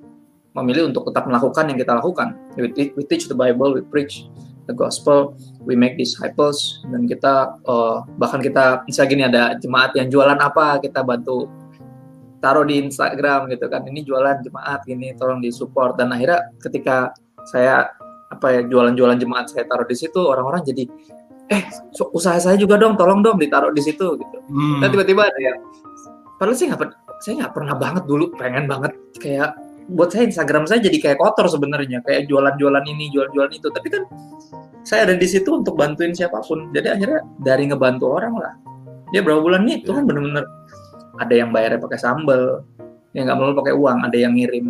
Speaker 2: memilih untuk tetap melakukan yang kita lakukan. We, teach the Bible, we preach the gospel, we make disciples, dan kita uh, bahkan kita misalnya gini ada jemaat yang jualan apa kita bantu taruh di Instagram gitu kan. Ini jualan jemaat ini tolong disupport. Dan akhirnya ketika saya apa ya jualan-jualan jemaat saya taruh di situ orang-orang jadi eh usaha saya juga dong tolong dong ditaruh di situ gitu. Hmm. dan tiba-tiba ada yang padahal sih nggak saya nggak pernah banget dulu pengen banget kayak buat saya Instagram saya jadi kayak kotor sebenarnya kayak jualan-jualan ini jualan-jualan itu. Tapi kan saya ada di situ untuk bantuin siapa pun. Jadi akhirnya dari ngebantu orang lah. Dia berapa bulan nih? Tuhan bener-bener ada yang bayarnya pakai sambal yang nggak perlu pakai uang. Ada yang ngirim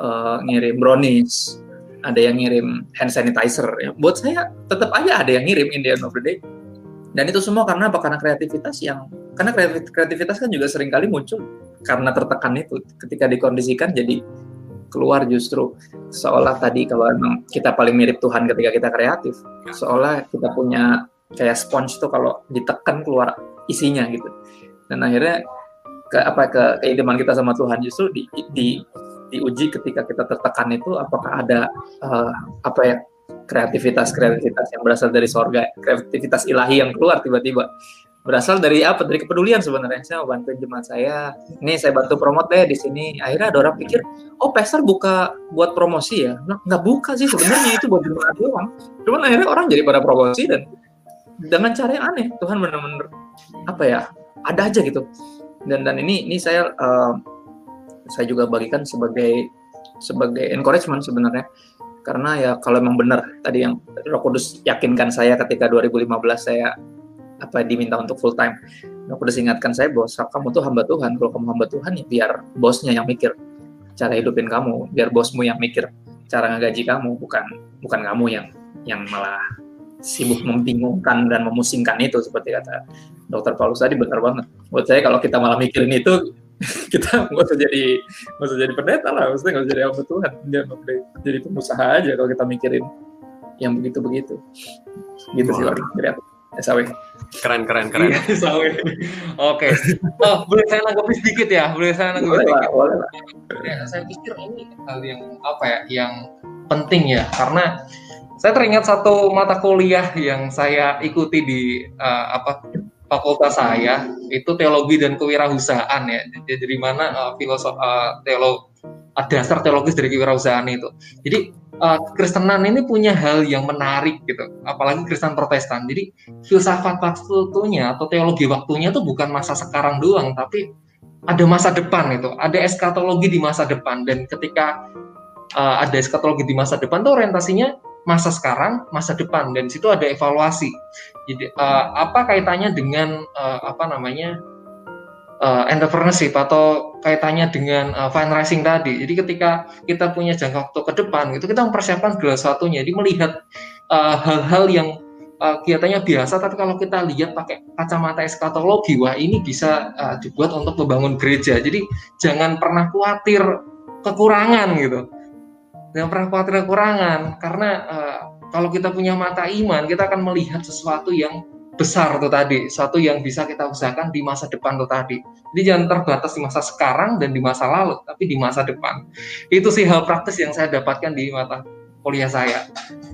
Speaker 2: uh, ngirim brownies ada yang ngirim hand sanitizer. Ya, buat saya tetap aja ada yang ngirim in the of the day. Dan itu semua karena apa? Karena kreativitas yang karena kreativitas kan juga sering kali muncul karena tertekan itu. Ketika dikondisikan jadi keluar justru seolah tadi kalau memang kita paling mirip Tuhan ketika kita kreatif. Seolah kita punya kayak sponge tuh kalau ditekan keluar isinya gitu. Dan akhirnya ke apa ke keideman kita sama Tuhan justru di, di diuji ketika kita tertekan itu apakah ada uh, apa ya kreativitas kreativitas yang berasal dari sorga kreativitas ilahi yang keluar tiba-tiba. Berasal dari apa? Dari kepedulian sebenarnya. Saya mau bantuin jemaat saya. Ini saya bantu promote deh di sini. Akhirnya ada orang pikir oh peser buka buat promosi ya? Nah, nggak buka sih sebenarnya. Itu buat jemaat doang. Cuman akhirnya orang jadi pada promosi dan dengan cara yang aneh. Tuhan benar-benar apa ya ada aja gitu dan dan ini ini saya uh, saya juga bagikan sebagai sebagai encouragement sebenarnya. Karena ya kalau memang benar tadi yang Roh Kudus yakinkan saya ketika 2015 saya apa diminta untuk full time. Roh Kudus ingatkan saya bahwa kamu tuh hamba Tuhan. Kalau kamu hamba Tuhan ya biar bosnya yang mikir cara hidupin kamu. Biar bosmu yang mikir cara ngegaji kamu bukan bukan kamu yang yang malah sibuk membingungkan dan memusingkan itu seperti kata dokter Paulus tadi benar banget. Buat saya kalau kita malah mikirin itu kita nggak usah jadi nggak usah jadi pendeta lah, maksudnya nggak usah jadi hamba Tuhan, dia jadi pengusaha aja kalau kita mikirin yang begitu begitu. Gitu wow. sih orang dari aku. SAW.
Speaker 1: Keren keren keren.
Speaker 3: Iya, SAW. Oke. Oh, boleh saya nanggapi sedikit ya? Boleh saya nanggapi boleh sedikit? Lah, boleh lah. Ya, saya pikir ini hal yang apa ya? Yang penting ya, karena saya teringat satu mata kuliah yang saya ikuti di uh, apa fakultas saya itu teologi dan kewirausahaan ya. Jadi dari mana uh, filosof uh, teolog dasar teologis dari kewirausahaan itu. Jadi uh, Kristenan ini punya hal yang menarik gitu, apalagi Kristen Protestan. Jadi filsafat waktunya atau teologi waktunya itu bukan masa sekarang doang, tapi ada masa depan itu, ada eskatologi di masa depan dan ketika uh, ada eskatologi di masa depan tuh orientasinya masa sekarang, masa depan dan situ ada evaluasi. Jadi uh, apa kaitannya dengan uh, apa namanya uh, entrepreneurship atau kaitannya dengan uh, fundraising tadi. Jadi ketika kita punya jangka waktu ke depan, itu kita mempersiapkan segala sesuatunya. Jadi melihat hal-hal uh, yang uh, kelihatannya biasa, tapi kalau kita lihat pakai kacamata eskatologi, wah ini bisa uh, dibuat untuk membangun gereja. Jadi jangan pernah khawatir kekurangan gitu jangan pernah khawatir kekurangan karena uh, kalau kita punya mata iman kita akan melihat sesuatu yang besar tuh tadi, sesuatu yang bisa kita usahakan di masa depan tuh tadi. Jadi jangan terbatas di masa sekarang dan di masa lalu, tapi di masa depan. Itu sih hal praktis yang saya dapatkan di mata kuliah saya.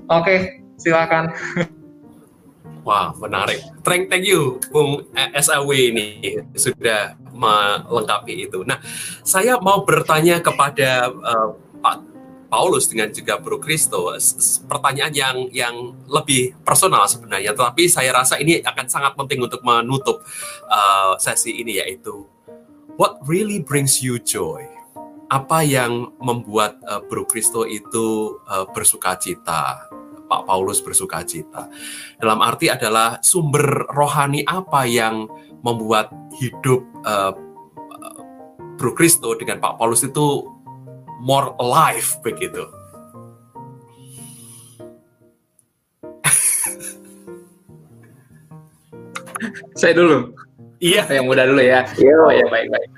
Speaker 3: Oke, silakan.
Speaker 1: Wah, menarik. Thank, thank you, Bung SAW ini sudah melengkapi itu. Nah, saya mau bertanya kepada uh, Pak Paulus dengan juga Bro Kristo pertanyaan yang yang lebih personal sebenarnya. Tetapi saya rasa ini akan sangat penting untuk menutup uh, sesi ini yaitu what really brings you joy? Apa yang membuat uh, Bro Kristo itu uh, bersuka cita? Pak Paulus bersuka cita. Dalam arti adalah sumber rohani apa yang membuat hidup uh, Bro Kristo dengan Pak Paulus itu more alive begitu.
Speaker 2: Saya dulu.
Speaker 1: Iya.
Speaker 2: Yang muda dulu ya. Iya. Oh ya baik baik.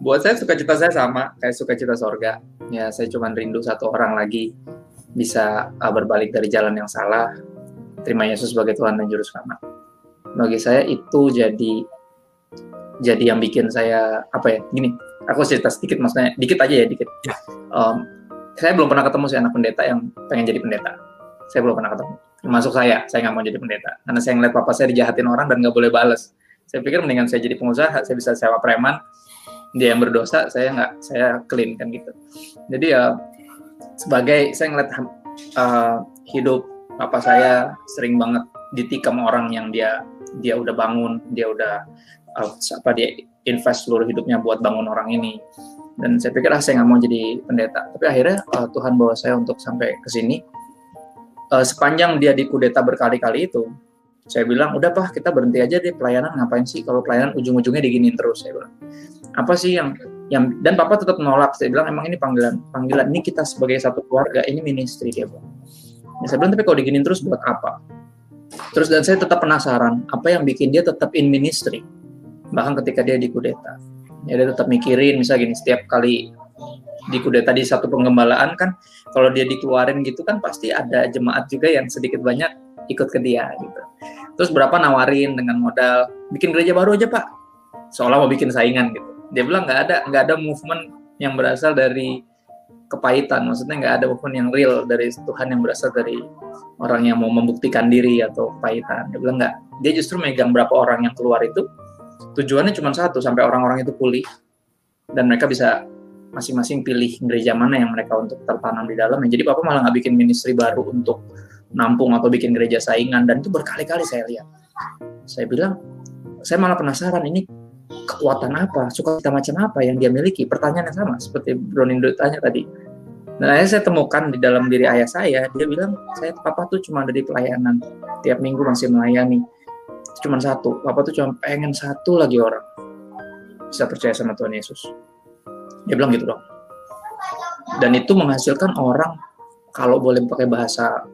Speaker 2: Buat saya suka cita saya sama kayak suka cita sorga. Ya saya cuma rindu satu orang lagi bisa uh, berbalik dari jalan yang salah, terima Yesus sebagai Tuhan dan Juru Selamat. Bagi saya itu jadi jadi yang bikin saya apa ya gini aku cerita sedikit maksudnya dikit aja ya dikit. Ya. Um, saya belum pernah ketemu si anak pendeta yang pengen jadi pendeta. Saya belum pernah ketemu. Masuk saya saya nggak mau jadi pendeta. Karena saya ngeliat papa saya dijahatin orang dan nggak boleh bales. Saya pikir mendingan saya jadi pengusaha saya bisa sewa preman dia yang berdosa saya nggak saya clean kan gitu. Jadi ya sebagai saya ngeliat uh, hidup papa saya sering banget ditikam orang yang dia dia udah bangun dia udah uh, apa dia invest seluruh hidupnya buat bangun orang ini. Dan saya pikir ah saya nggak mau jadi pendeta. Tapi akhirnya uh, Tuhan bawa saya untuk sampai ke sini. Uh, sepanjang dia di kudeta berkali-kali itu saya bilang udah pak kita berhenti aja deh pelayanan. Ngapain sih kalau pelayanan ujung-ujungnya diginin terus? Saya bilang apa sih yang yang dan papa tetap menolak. Saya bilang emang ini panggilan panggilan ini kita sebagai satu keluarga ini ministry dia bilang ya, saya bilang tapi kalau diginin terus buat apa? Terus dan saya tetap penasaran apa yang bikin dia tetap in ministry bahkan ketika dia di kudeta ya dia tetap mikirin misal gini setiap kali di kudeta di satu penggembalaan kan kalau dia dikeluarin gitu kan pasti ada jemaat juga yang sedikit banyak ikut ke dia gitu. Terus berapa nawarin dengan modal bikin gereja baru aja pak. Seolah mau bikin saingan gitu. Dia bilang nggak ada nggak ada movement yang berasal dari kepahitan maksudnya nggak ada movement yang real dari Tuhan yang berasal dari orang yang mau membuktikan diri atau kepahitan. Dia bilang nggak. Dia justru megang berapa orang yang keluar itu tujuannya cuma satu sampai orang-orang itu pulih dan mereka bisa masing-masing pilih gereja mana yang mereka untuk tertanam di dalam. Jadi papa malah nggak bikin ministry baru untuk nampung atau bikin gereja saingan dan itu berkali-kali saya lihat. Saya bilang, saya malah penasaran ini kekuatan apa, suka kita macam apa yang dia miliki. Pertanyaan yang sama seperti Bronindo tanya tadi. Akhirnya saya temukan di dalam diri ayah saya, dia bilang, saya papa tuh cuma ada di pelayanan, tiap minggu masih melayani cuma satu. Papa tuh cuma pengen satu lagi orang bisa percaya sama Tuhan Yesus. Dia bilang gitu dong. Dan itu menghasilkan orang kalau boleh pakai bahasa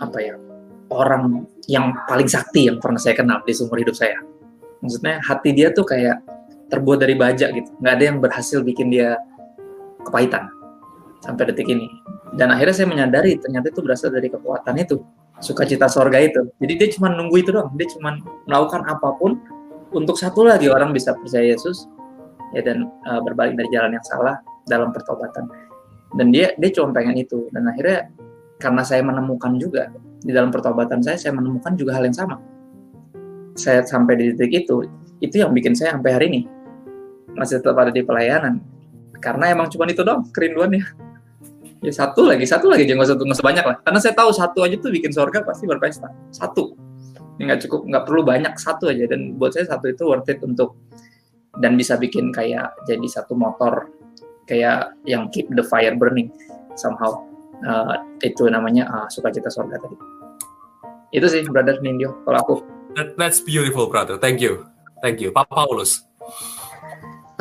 Speaker 2: apa ya orang yang paling sakti yang pernah saya kenal di seumur hidup saya. Maksudnya hati dia tuh kayak terbuat dari baja gitu. Nggak ada yang berhasil bikin dia kepahitan sampai detik ini. Dan akhirnya saya menyadari ternyata itu berasal dari kekuatan itu sukacita sorga itu. Jadi dia cuma nunggu itu doang. Dia cuma melakukan apa pun untuk satu lagi orang bisa percaya Yesus ya dan uh, berbalik dari jalan yang salah dalam pertobatan. Dan dia dia cuma pengen itu. Dan akhirnya karena saya menemukan juga di dalam pertobatan saya saya menemukan juga hal yang sama. Saya sampai di titik itu, itu yang bikin saya sampai hari ini masih tetap ada di pelayanan. Karena emang cuma itu dong kerinduannya ya satu lagi satu lagi jangan satu nggak sebanyak lah. Karena saya tahu satu aja tuh bikin surga pasti berpesta. Satu. Ini nggak cukup nggak perlu banyak satu aja. Dan buat saya satu itu worth it untuk dan bisa bikin kayak jadi satu motor kayak yang keep the fire burning somehow. Uh, itu namanya uh, sukacita surga tadi. Itu sih brother Nindyo kalau aku.
Speaker 1: That, that's beautiful brother. Thank you. Thank you. Pak Paulus.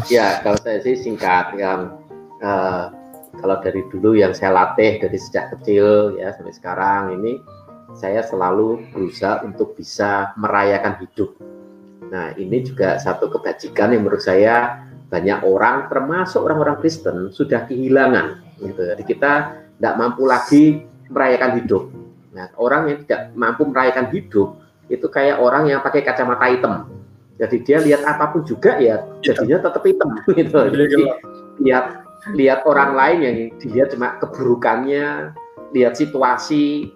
Speaker 4: Ya kalau saya sih singkat yang uh, kalau dari dulu yang saya latih dari sejak kecil ya sampai sekarang ini saya selalu berusaha untuk bisa merayakan hidup. Nah, ini juga satu kebajikan yang menurut saya banyak orang termasuk orang-orang Kristen sudah kehilangan gitu. Jadi kita tidak mampu lagi merayakan hidup. Nah, orang yang tidak mampu merayakan hidup itu kayak orang yang pakai kacamata hitam. Jadi dia lihat apa pun juga ya jadinya tetap hitam gitu. Jadi lihat lihat orang lain yang dilihat cuma keburukannya, lihat situasi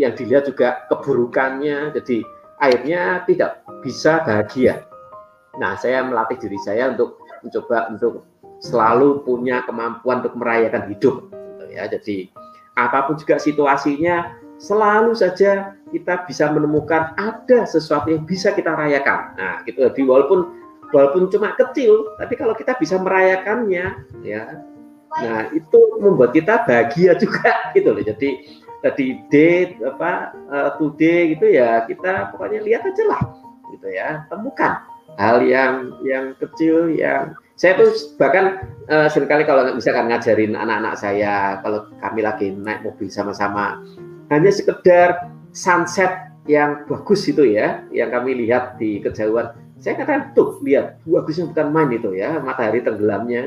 Speaker 4: yang dilihat juga keburukannya, jadi akhirnya tidak bisa bahagia. Nah, saya melatih diri saya untuk mencoba untuk selalu punya kemampuan untuk merayakan hidup, gitu ya. Jadi apa pun juga situasinya, selalu saja kita bisa menemukan ada sesuatu yang bisa kita rayakan. Nah, gitu. Jadi walaupun walaupun cuma kecil, tapi kalau kita bisa merayakannya, ya, nah itu membuat kita bahagia juga gitu loh. Jadi tadi date apa uh, today gitu ya kita pokoknya lihat aja lah gitu ya, temukan hal yang yang kecil yang saya tuh bahkan uh, sering kali kalau misalkan ngajarin anak-anak saya kalau kami lagi naik mobil sama-sama hanya sekedar sunset yang bagus itu ya yang kami lihat di kejauhan saya katakan tuh lihat bagusnya bukan main itu ya matahari tenggelamnya.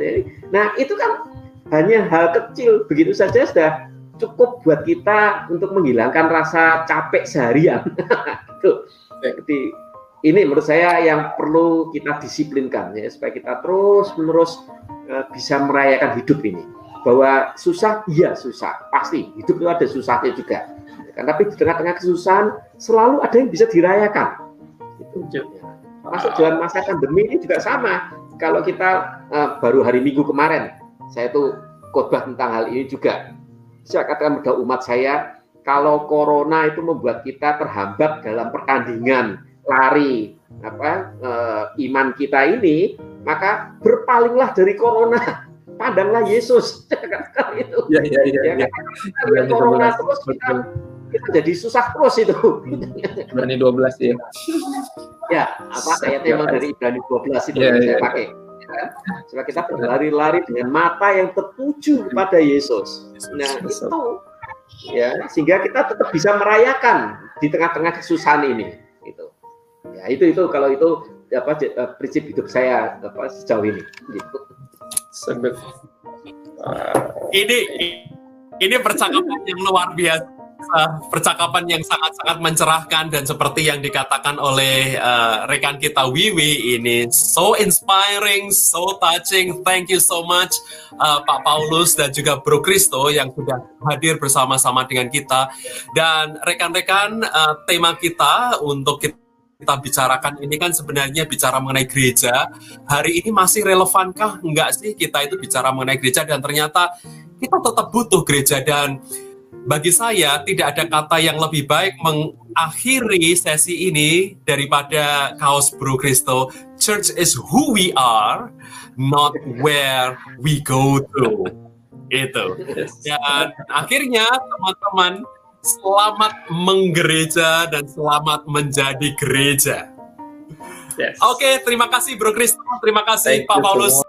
Speaker 4: Nah itu kan hanya hal kecil begitu saja sudah cukup buat kita untuk menghilangkan rasa capek seharian. gitu. Ini menurut saya yang perlu kita disiplinkan ya supaya kita terus menerus uh, bisa merayakan hidup ini. Bahwa susah, iya susah, pasti hidup itu ada susahnya juga. Kan, tapi di tengah-tengah kesusahan selalu ada yang bisa dirayakan. Masuk dalam masa pandemi ini juga sama. Kalau kita uh, baru hari Minggu kemarin, saya tuh khotbah tentang hal ini juga. Saya katakan kepada umat saya, kalau corona itu membuat kita terhambat dalam pertandingan lari apa uh, iman kita ini, maka berpalinglah dari corona. Pandanglah Yesus. itu. Ya, ya, ya, ya. ya. corona terus kita, kita jadi susah terus itu.
Speaker 2: Ibrani 12 ya.
Speaker 4: ya, apa saya memang dari Ibrani 12 itu ya, yang saya ya. pakai. Ya, supaya kita berlari-lari dengan mata yang tertuju kepada Yesus. Nah, itu ya sehingga kita tetap bisa merayakan di tengah-tengah kesusahan ini. Gitu. Ya, itu itu kalau itu apa eh, prinsip hidup saya apa sejauh ini gitu.
Speaker 1: Ini ini percakapan yang luar biasa percakapan yang sangat-sangat mencerahkan dan seperti yang dikatakan oleh uh, rekan kita Wiwi ini so inspiring, so touching. Thank you so much uh, Pak Paulus dan juga Bro Kristo yang sudah hadir bersama-sama dengan kita dan rekan-rekan uh, tema kita untuk kita kita bicarakan ini kan sebenarnya bicara mengenai gereja. Hari ini masih relevankah enggak sih kita itu bicara mengenai gereja dan ternyata kita tetap butuh gereja dan bagi saya tidak ada kata yang lebih baik mengakhiri sesi ini daripada kaos Bro Kristo. Church is who we are, not where we go to. Itu. Dan akhirnya teman-teman selamat menggereja dan selamat menjadi gereja. Yes. Oke, terima kasih Bro Kristo, terima kasih Thank Pak Paulus.